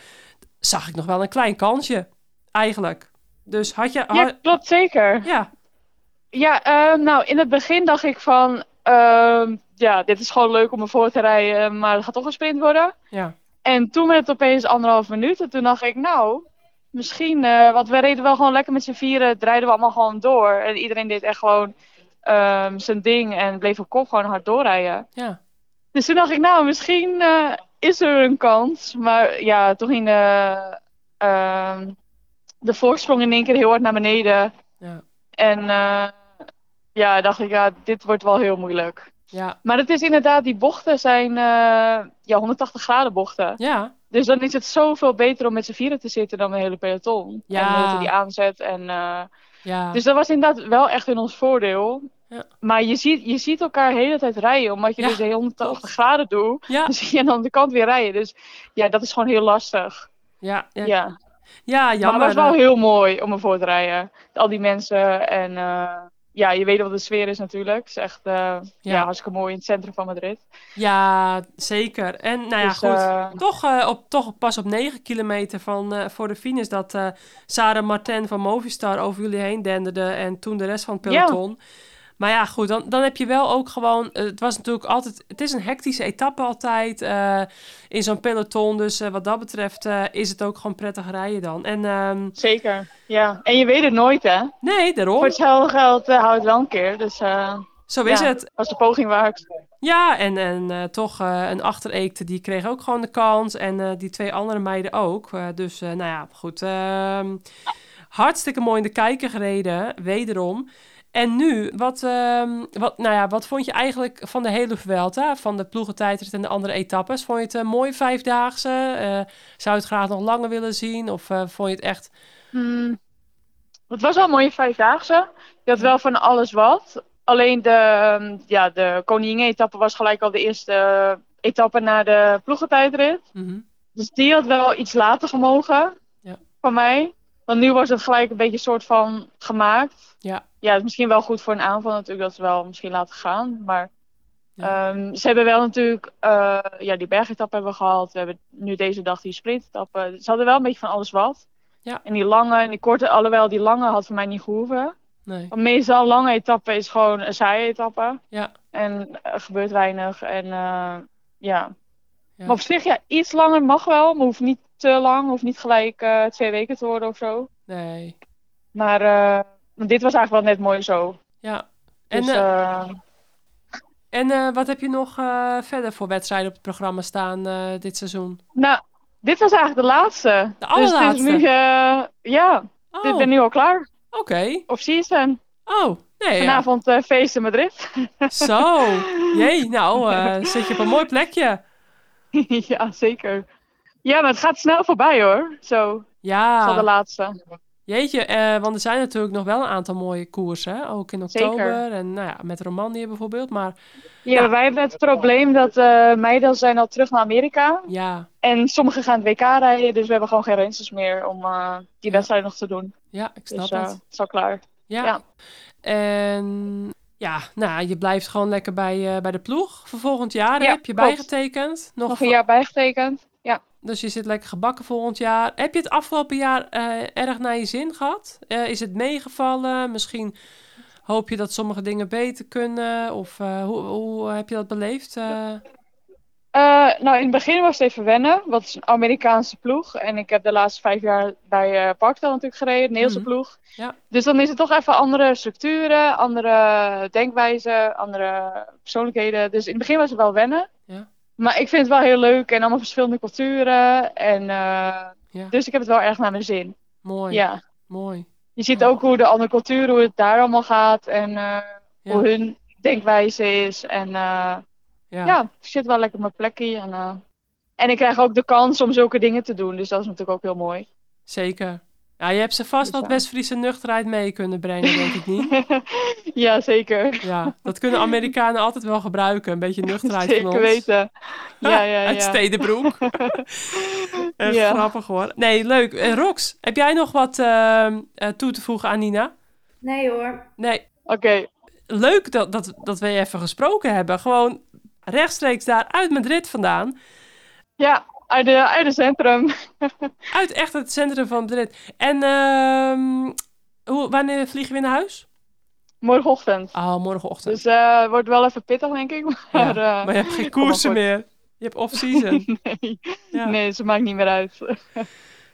zag ik nog wel een klein kansje. Eigenlijk. Dus had je... Ja, klopt zeker. ja, Ja, eh, nou in het begin dacht ik van, ehm, ja, dit is gewoon leuk om ervoor te rijden, maar het gaat toch een sprint worden. ja, En toen werd het opeens anderhalf minuut en toen dacht ik, nou, misschien, eh, want we reden wel gewoon lekker met z'n vieren, het rijden we allemaal gewoon door. En iedereen deed echt gewoon ehm, zijn ding en bleef op kop gewoon hard doorrijden. ja. Dus toen dacht ik, nou, misschien eh, is er een kans. Maar ja, toen ging de, de voorsprong in één keer heel hard naar beneden. Ja. En eh, ja, dacht ik, ja, dit wordt wel heel moeilijk. Ja, Maar het is inderdaad, die bochten zijn eh, ja, 180 graden bochten. ja, Dus dan is het zoveel beter om met z'n vieren te zitten dan een hele peloton. Ja. En die aanzet. En, eh, ja. dus dat was inderdaad wel echt in ons voordeel. Ja. Maar je ziet, je ziet elkaar de hele tijd rijden, omdat je Ja, dus de 180 klopt. graden doet. ja, Dan zie je aan de andere kant weer rijden. Dus ja, dat is gewoon heel lastig. ja, ja, Ja. ja, maar jammer. het was wel heel mooi om ervoor te rijden. Al die mensen en eh, ja, je weet wat de sfeer is natuurlijk. Het is echt eh, ja. Ja. hartstikke mooi in het centrum van Madrid. Ja, zeker. En nou ja, Dus, goed. eh, Toch, eh, op, toch pas op 9 kilometer van, voor de finish dat Sarah Martin van Movistar over jullie heen denderde en toen de rest van het Ja. Maar ja, goed, dan, dan heb je wel ook gewoon... eh, het was natuurlijk altijd... Het is een hectische etappe altijd eh, in zo'n peloton. Dus eh, wat dat betreft is het ook gewoon prettig rijden dan. En ehm, Zeker, ja. En je weet het nooit, hè? nee, daarom. Voor hetzelfde geld houdt het wel een keer. Dus Zo is ja, het. was de poging waard. Ja, en, en uh, toch uh, een achtereekte, die kreeg ook gewoon de kans. En uh, die twee andere meiden ook. dus nou ja, goed. ehm, hartstikke mooi in de kijker gereden, wederom. En nu, wat, ehm, wat, nou ja, wat vond je eigenlijk van de hele Vuelta? Van de ploegentijdrit en de andere etappes? Vond je het een mooi vijfdaagse? Uh, zou je het graag nog langer willen zien? Of uh, vond je het echt... Hmm. Het was wel een mooie vijfdaagse. Je had wel van alles wat. Alleen de, ja, de koningin-etappe was gelijk al de eerste etappe naar de ploegentijdrit. Mm-hmm. Dus die had wel iets later gemogen ja. van mij. Want nu was het gelijk een beetje een soort van gemaakt. Ja. Ja, het is misschien wel goed voor een aanval natuurlijk dat ze wel misschien laten gaan. Maar ja. um, ze hebben wel natuurlijk, uh, ja, die bergetappe hebben we gehad. We hebben nu deze dag die sprintetappe. Ze hadden wel een beetje van alles wat. Ja. En die lange en die korte, alhoewel die lange had voor mij niet gehoeven. Nee. Want meestal lange etappe is gewoon een saaie etappe. Ja. En er gebeurt weinig. En uh, ja. ja. Maar op zich, ja, iets langer mag wel. Maar hoeft niet te lang. Hoeft niet gelijk uh, twee weken te worden of zo. Nee. Maar uh, dit was eigenlijk wel net mooi zo. Ja. En, dus, uh, en wat heb je nog verder voor wedstrijden op het programma staan dit seizoen? Nou, Dit was eigenlijk de laatste. De Dus dit is allerlaatste? nu, eh, ja, Oh, ik ben nu al klaar. oké. Of season. Oh, nee, ja. Vanavond eh feest in Madrid. Zo. Jee, nou, eh, zit je op een mooi plekje. ja, zeker. Ja, maar het gaat snel voorbij hoor. Zo, dat is al de Ja, laatste. jeetje, eh, want er zijn natuurlijk nog wel een aantal mooie koersen, hè? ook in oktober. Zeker. En nou ja, met Romandie bijvoorbeeld, maar Ja, Ja. wij hebben het probleem dat eh meiden zijn al terug naar Amerika. ja, En sommigen gaan het WK rijden, dus we hebben gewoon geen races meer om eh, die Ja. wedstrijd nog te doen. ja, ik snap Dus eh, het. het is al klaar. Ja. ja. En ja, nou, je blijft gewoon lekker bij, bij de ploeg voor volgend jaar. Ja, heb je klopt. bijgetekend? Nog, Nog een jaar bijgetekend. Dus je zit lekker gebakken volgend jaar. Heb je het afgelopen jaar eh, erg naar je zin gehad? Eh, is het meegevallen? Misschien hoop je dat sommige dingen beter kunnen? Of eh, hoe, hoe heb je dat beleefd? Nou, in het begin was het even wennen, want het is een Amerikaanse ploeg. En ik heb de laatste vijf jaar bij Parkdale natuurlijk gereden, een Nederlandse Mhm. ploeg. Ja. Dus dan is het toch even andere structuren, andere denkwijzen, andere persoonlijkheden. Dus in het begin was het wel wennen. Maar ik vind het wel heel leuk en allemaal verschillende culturen. En, eh, Ja. Dus ik heb het wel erg naar mijn zin. mooi, Ja. mooi. Je ziet ook hoe de andere culturen, hoe het daar allemaal gaat. En eh, Ja. hoe hun denkwijze is. En eh, Ja, ja, ik zit wel lekker op mijn plekje. En, en ik krijg ook de kans om zulke dingen te doen. Dus dat is natuurlijk ook heel mooi. zeker. Ja, je hebt ze vast Dus wat ja. West-Friese nuchterheid mee kunnen brengen, denk ik niet. ja, zeker. Ja, dat kunnen Amerikanen altijd wel gebruiken. Een beetje nuchterheid van ons. Zeker weten. Ja, ja, Uit ja. Stedenbroek. Echt Ja. grappig hoor. Nee, leuk. En Rox, heb jij nog wat ehm, eh, toe te voegen aan Nina? Nee hoor. Nee, Oké, leuk dat, dat, dat we even gesproken hebben. Gewoon rechtstreeks daar uit Madrid vandaan. ja, uit de, uit het centrum. Uit echt het centrum van Madrid. En ehm, hoe, wanneer vliegen we naar huis? Morgenochtend. Oh, morgenochtend. Dus eh wordt wel even pittig, denk ik. Maar, ja. eh, maar je hebt geen koersen meer. Je hebt off-season. nee, Ja. nee, ze maakt niet meer uit.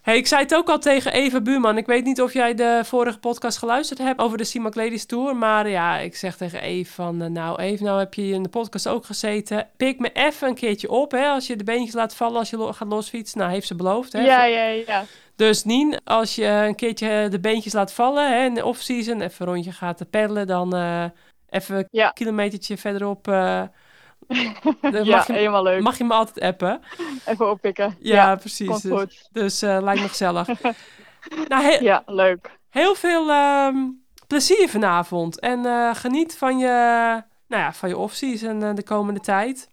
Hey, ik zei het ook al tegen Eva Buurman. Ik weet niet of jij de vorige podcast geluisterd hebt over de Simac Ladies Tour. Maar ja, ik zeg tegen Eve van... eh, nou, Eve, nou heb je in de podcast ook gezeten. Pik me even een keertje op, hè. Als je de beentjes laat vallen als je gaat losfietsen. Nou, heeft ze beloofd, hè. Ja, ja, ja. Dus Nien, als je een keertje de beentjes laat vallen, hè, in de off-season... even een rondje gaat peddelen, dan eh, even een kilometertje verderop... eh, dan Ja, mag, je, helemaal leuk. mag je me altijd appen. Even oppikken. Ja, precies. komt Dus, goed. dus eh, lijkt me gezellig. nou, he- Ja, leuk. Heel veel ehm, plezier vanavond. En eh, geniet van je, nou ja, van je off-season eh, de komende tijd.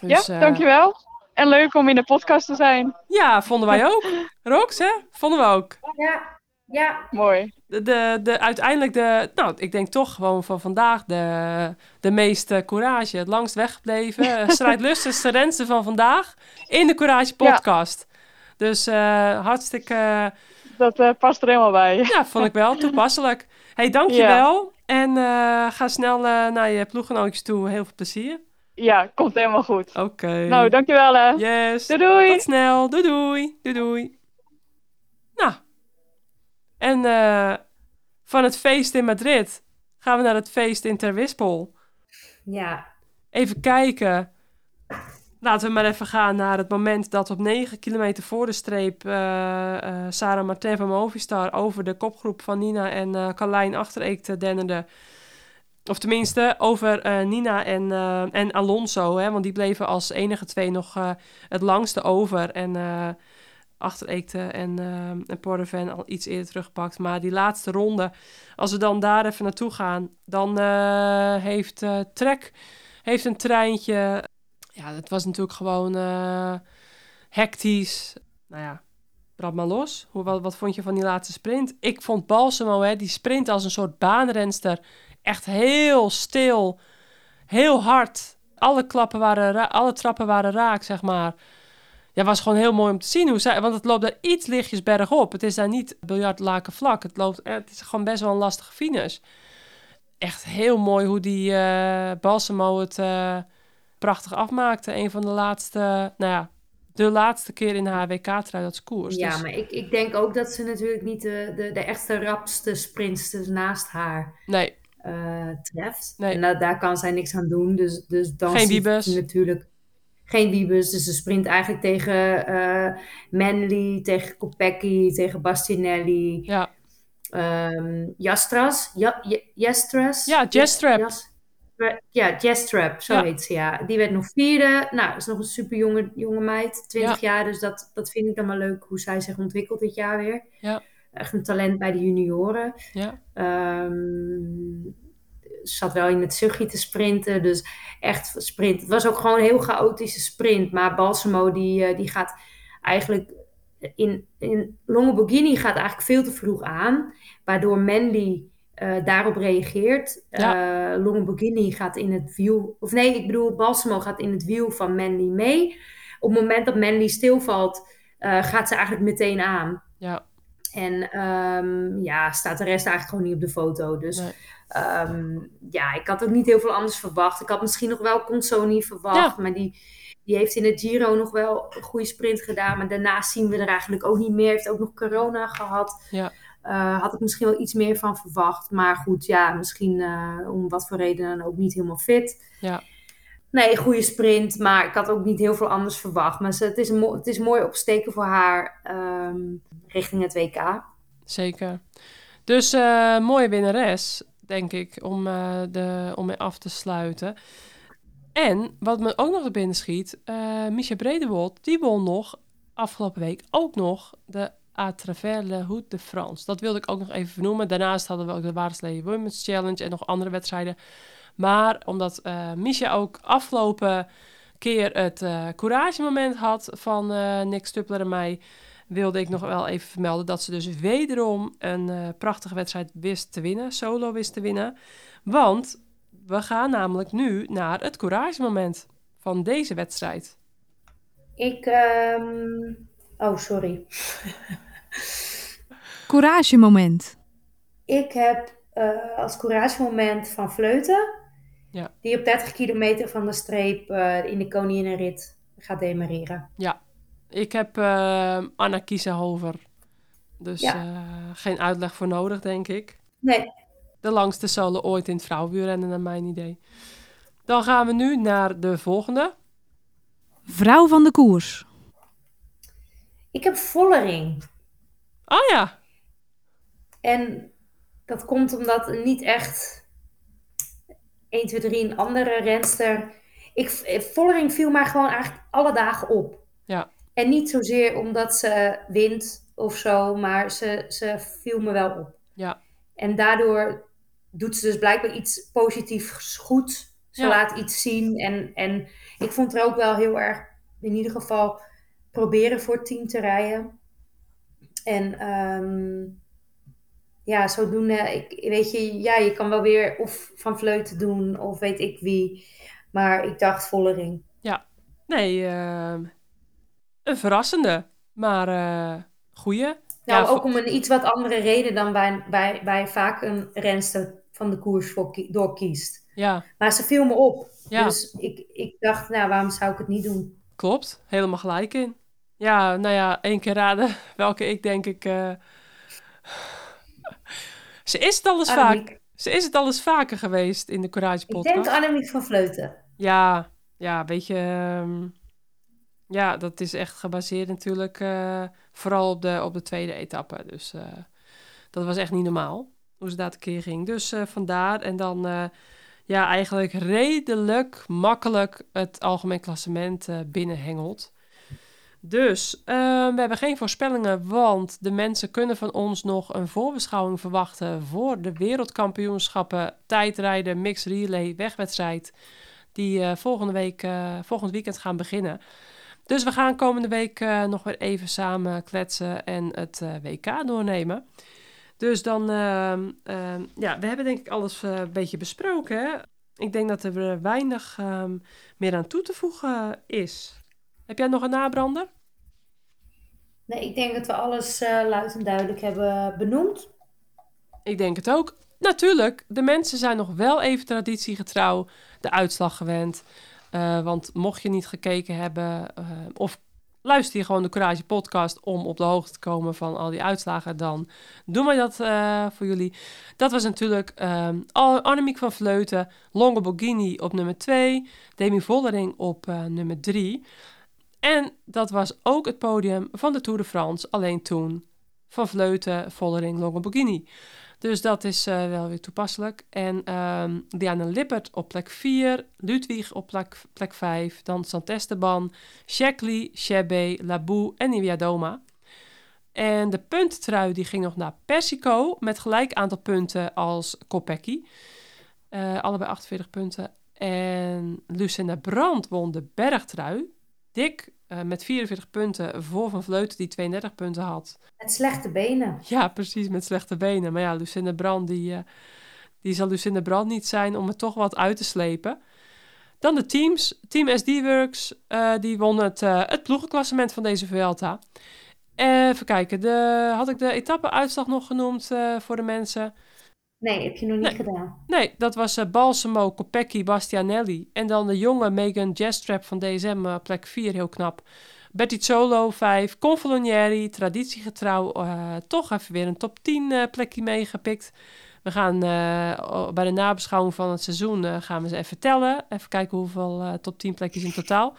Dus, ja, eh, dankjewel. En leuk om in de podcast te zijn. Ja, vonden wij ook. Rox, hè? Vonden we ook. Ja, ja. Mooi. De, de, de, uiteindelijk de, nou, ik denk toch gewoon van vandaag de, de meeste courage. Het langst weggebleven. Eh, Strijdlustigste renster van vandaag. In de Courage podcast. Dus eh, hartstikke... Dat eh, past er helemaal bij. Ja, vond ik wel toepasselijk. hey, dankjewel. En eh, ga snel naar je ploeggenootjes toe. Heel veel plezier. Ja, komt helemaal goed. Oké. Nou, dankjewel hè. Yes. Doei doei. Tot snel. Doei doei. Doei doei. En eh, van het feest in Madrid gaan we naar het feest in Terwispel. Ja. Even kijken. Laten we maar even gaan naar het moment dat op 9 kilometer voor de streep eh, eh, Sarah Martin van Movistar over de kopgroep van Nina en eh Carlijn Achtereek dennerde. Of tenminste, over Nina en, en Alonso. Hè, want die bleven als enige twee nog het langste over. En Achtereekte en, eh en Porreven al iets eerder teruggepakt. Maar die laatste ronde, als we dan daar even naartoe gaan... dan eh, heeft eh Trek heeft een treintje... Ja, het was natuurlijk gewoon hectisch. Nou ja, brand maar los. Hoe, wat, wat vond je van die laatste sprint? Ik vond Balsamo, hè, die sprint als een soort baanrenster... echt heel stil, heel hard. Alle, klappen waren alle trappen waren raak, zeg maar. Ja, was gewoon heel mooi om te zien hoe zij... Want het loopt daar iets lichtjes bergop. Het is daar niet biljartlaken vlak. Het, loopt, eh, het is gewoon best wel een lastige finish. Echt heel mooi hoe die eh Balsamo het eh, prachtig afmaakte. Een van de laatste... Nou ja, de laatste keer in haar WK-trui dat ze koers. Ja, Dus- maar ik, ik denk ook dat ze natuurlijk niet de, de, de echte rapste sprinsters naast haar Nee, treft. Nee. En da- daar kan zij niks aan doen. Dus, dus dan Geen natuurlijk... geen Wiebes. Dus ze sprint eigenlijk tegen eh Manley, tegen Kopecky, tegen Bastinelli. Ja, Ehm Jastras. Ja, Ja- Jastras. ja Jastrap. Jas- ja, Jastrap, zo Ja. heet ze, ja. Die werd nog vierde. Nou, is nog een super jonge, jonge meid, 20 jaar. Dus dat, dat vind ik dan wel leuk, hoe zij zich ontwikkelt dit jaar weer. Ja. Echt een talent bij de junioren. Ja, Ehm, zat wel in het zuchtje te sprinten, dus echt sprint. Het was ook gewoon een heel chaotische sprint. Maar Balsamo die, eh, die gaat eigenlijk in, in Longoborghini gaat eigenlijk veel te vroeg aan, waardoor Mandy eh, daarop reageert. Ja. Longoborghini gaat in het wiel, of nee, ik bedoel Balsamo gaat in het wiel van Mandy mee. Op het moment dat Mandy stilvalt, gaat ze eigenlijk meteen aan. ja, En ehm, ja, staat de rest eigenlijk gewoon niet op de foto. Dus Nee. Ehm, ja, ik had ook niet heel veel anders verwacht. Ik had misschien nog wel Consoni verwacht. Maar die, die heeft in het Giro nog wel een goede sprint gedaan. Maar daarna zien we er eigenlijk ook niet meer. Heeft ook nog corona gehad. Ja. Eh, had ik misschien wel iets meer van verwacht. Maar goed, ja, misschien eh, om wat voor reden dan ook niet helemaal fit. Ja. Nee, goede sprint. Maar ik had ook niet heel veel anders verwacht. Maar ze, het, is een het is mooi opsteken voor haar ehm, richting het WK. zeker. Dus eh, mooie winnares, denk ik, om, eh, de, om mee af te sluiten. En wat me ook nog te binnen schiet, eh Micha Bredewold, die won nog afgelopen week ook nog de à travers le de France. Dat wilde ik ook nog even vernoemen. Daarnaast hadden we ook de Waardslee Women's Challenge en nog andere wedstrijden. Maar omdat eh Misha ook afgelopen keer het eh courage moment had van Nick Stuppler en mij, wilde ik nog wel even vermelden dat ze dus wederom een eh, prachtige wedstrijd wist te winnen, solo wist te winnen. Want we gaan namelijk nu naar het courage moment van deze wedstrijd. Ik, ehm, oh sorry. Couragemoment. Ik heb eh, als couragemoment van Vleuten, Ja. die op 30 kilometer van de streep eh, in de koninginnenrit gaat demareren. Ik heb eh, Anna Kiesenhover. Dus Ja. eh, geen uitleg voor nodig, denk ik. Nee, De langste solo ooit in het vrouwenwielrennen, naar mijn idee. Dan gaan we nu naar de volgende. Vrouw van de koers. ik heb Vollering. Oh ja, En dat komt omdat niet echt 1, 2, 3 een andere renster. Ik, Vollering viel maar gewoon eigenlijk alle dagen op. Ja. En niet zozeer omdat ze wint of zo, maar ze, ze viel me wel op. Ja. En daardoor doet ze dus blijkbaar iets positiefs goed. Ze Ja. laat iets zien. En, en ik vond er ook wel heel erg, in ieder geval, proberen voor het team te rijden. En ehm, ja, zodoende, ik, weet je, ja, je kan wel weer of Van Vleuten doen of weet ik wie. Maar ik dacht Vollering. nee, ehm, een verrassende, maar eh goeie. Nou, Ja, ook om een iets wat andere reden dan wij, wij, wij vaak een renster van de koers voor door kiest. Ja, Maar ze viel me op. Ja. Dus ik, ik dacht, nou, waarom zou ik het niet doen? klopt. Helemaal gelijk in. Ja, nou ja, één keer raden welke ik denk ik... eh, Ze is het al eens vaak. Ze is het al eens vaker geweest in de Courage Ik podcast. denk Annemiek van Vleuten. Ja, ja, weet je. ehm, ja, dat is echt gebaseerd natuurlijk eh, vooral op de, op de tweede etappe. Dus eh, dat was echt niet normaal hoe ze daar tekeer ging. Dus eh, vandaar. En dan ja, eigenlijk redelijk makkelijk het algemeen klassement binnenhengelt. Dus we hebben geen voorspellingen, want de mensen kunnen van ons nog een voorbeschouwing verwachten voor de wereldkampioenschappen tijdrijden, mixed relay, wegwedstrijd die volgende week, volgend weekend gaan beginnen. Dus we gaan komende week eh, nog weer even samen kletsen en het eh, WK doornemen. Dus dan, ehm, ehm, ja, we hebben denk ik alles eh, een beetje besproken. Hè? Ik denk dat er weinig ehm, meer aan toe te voegen is. Heb jij nog een nabrander? Nee, ik denk dat we alles luid en duidelijk hebben benoemd. Ik denk het ook. Natuurlijk, de mensen zijn nog wel even traditiegetrouw de uitslag gewend. Eh, want mocht je niet gekeken hebben, eh, of luister je gewoon de Courage podcast om op de hoogte te komen van al die uitslagen, dan doen wij dat eh, voor jullie. Dat was natuurlijk um, Annemiek van Vleuten, Longo Borghini op nummer 2, Demi Vollering op nummer 3. En dat was ook het podium van de Tour de France, alleen toen van Vleuten, Vollering, Longo Borghini. Dus dat is uh, wel weer toepasselijk. En um, Diana Lippert op plek 4, Ludwig op plek, plek 5, dan Santesteban, Shackley, Chebe, Labou en Niviadoma. En de puntentrui die ging nog naar Persico met gelijk aantal punten als Kopecky. Uh, allebei 48 punten. En Lucinda Brandt won de bergtrui. Dik uh, met 44 punten voor Van Vleuten die 32 punten had. Met slechte benen. Ja, precies, met slechte benen. Maar ja, Lucinda Brand, die, uh, die zal Lucinda Brand niet zijn om het toch wat uit te slepen. Dan de teams. Team SD Works, uh, die won het, het ploegenklassement van deze Vuelta. Even kijken, de, had ik de etappe-uitslag nog genoemd voor de mensen? Nee, heb je nog niet nee. gedaan. Nee, dat was uh, Balsamo, Kopecky, Bastianelli. En dan de jonge Megan Jastrap van DSM, uh, plek 4, heel knap. Betty Solo 5, Confalonieri, traditiegetrouw, uh, toch even weer een top 10 plekje meegepikt. We gaan bij de nabeschouwing van het seizoen gaan we ze even tellen. Even kijken hoeveel top 10 plekjes in totaal.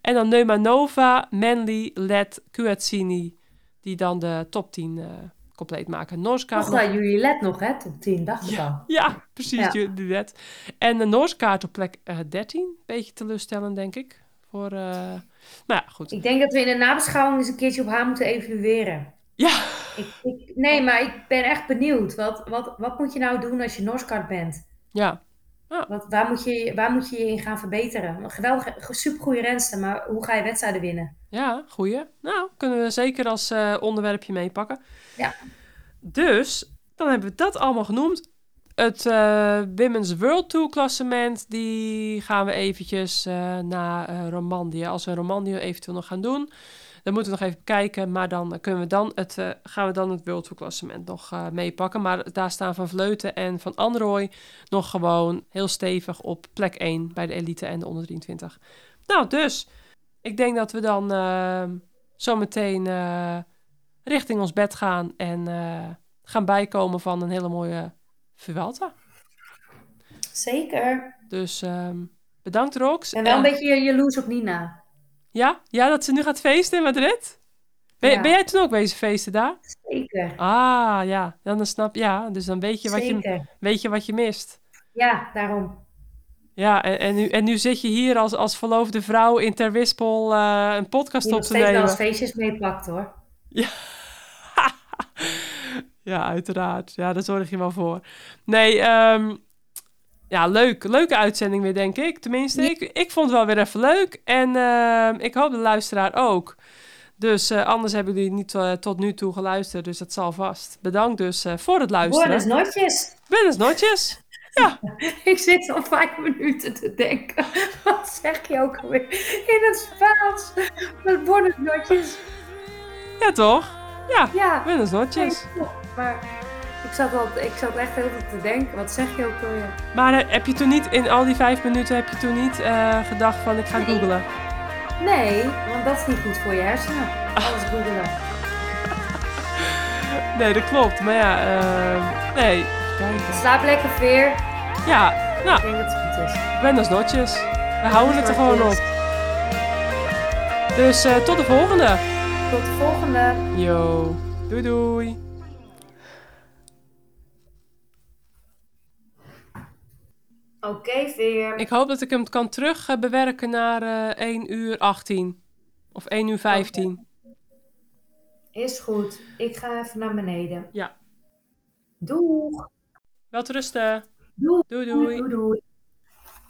En dan Neuma Nova, Manly, Led, Cuazzini, die dan de top 10 compleet maken. Noorskaart. Nog jullie let nog, hè? Tot 10, dacht ik ja, al. Ja, precies, ja. let. En de Noorskaart op plek uh, 13. Beetje teleurstellend, denk ik. Voor, uh... maar ja, goed. Ik denk dat we in de nabeschouwing eens een keertje op haar moeten evalueren. Ja. Ik, ik, nee, maar ik ben echt benieuwd. Wat, wat, wat moet je nou doen als je Noorskaart bent? Ja. Wat, waar, moet je, waar moet je je in gaan verbeteren? Geweldige, supergoeie renster, maar hoe ga je wedstrijden winnen? Ja, goeie. Nou, kunnen we zeker als uh, onderwerpje meepakken. Ja. Dus, dan hebben we dat allemaal genoemd. Het uh, Women's World Tour klassement, die gaan we eventjes uh, naar Romandie. Als we Romandie eventueel nog gaan doen, dan moeten we nog even kijken. Maar dan kunnen we dan het, gaan we dan het World Tour klassement nog meepakken. Maar daar staan Van Vleuten en Van Androoy nog gewoon heel stevig op plek 1 bij de elite en de onder 23. Nou, dus ik denk dat we dan zo meteen richting ons bed gaan en uh, gaan bijkomen van een hele mooie Vuelta. Zeker. Dus um, bedankt Rox. En wel een beetje jaloers op Nina. Ja? Ja, dat ze nu gaat feesten in Madrid? Ben, ja. ben jij toen ook bezig feesten daar? Zeker. Ah, ja. Dan snap ja. Dus dan weet je, wat je, weet je wat je mist. Ja, daarom. Ja, en, en, nu, en nu zit je hier als, als verloofde vrouw in Ter Wispel uh, een podcast op te nemen. Steeds wel als feestjes meepakt hoor. Ja. ja, uiteraard. Ja, daar zorg je wel voor. Nee, um, ja, leuk. Leuke uitzending weer, denk ik. Tenminste, ik, ik vond het wel weer even leuk. En uh, ik hoop de luisteraar ook. Dus uh, anders hebben jullie niet uh, tot nu toe geluisterd. Dus dat zal vast. Bedankt dus uh, voor het luisteren. Buenos notjes. Buenos notjes. Ja. ik zit al vijf minuten te denken. Wat zeg je ook alweer? In het Spaans. Met buenos notjes. Ja, toch? Ja, ja. buenos notjes. Maar ik zat, al, ik zat echt heel veel te denken. Wat zeg je ook alweer? Maar uh, heb je toen niet, in al die vijf minuten, heb je toen niet uh, gedacht van ik ga nee. googlen? Nee, want dat is niet goed voor je hersenen. Alles googelen. nee, dat klopt. Maar ja, uh, nee. Slaap lekker veer. Ja, nou. Ik denk dat het goed is. Buenos notjes. We houden het er gewoon op. Dus uh, tot de volgende. Tot de volgende. Yo. Doei doei. Oké, okay, Veer. Ik hoop dat ik hem kan terug uh, bewerken naar uh, 1 uur 18. Of 1 uur 15. Okay. Is goed. Ik ga even naar beneden. Ja. Doeg. Wel te rusten. Doei. Doei doei. doei, doei.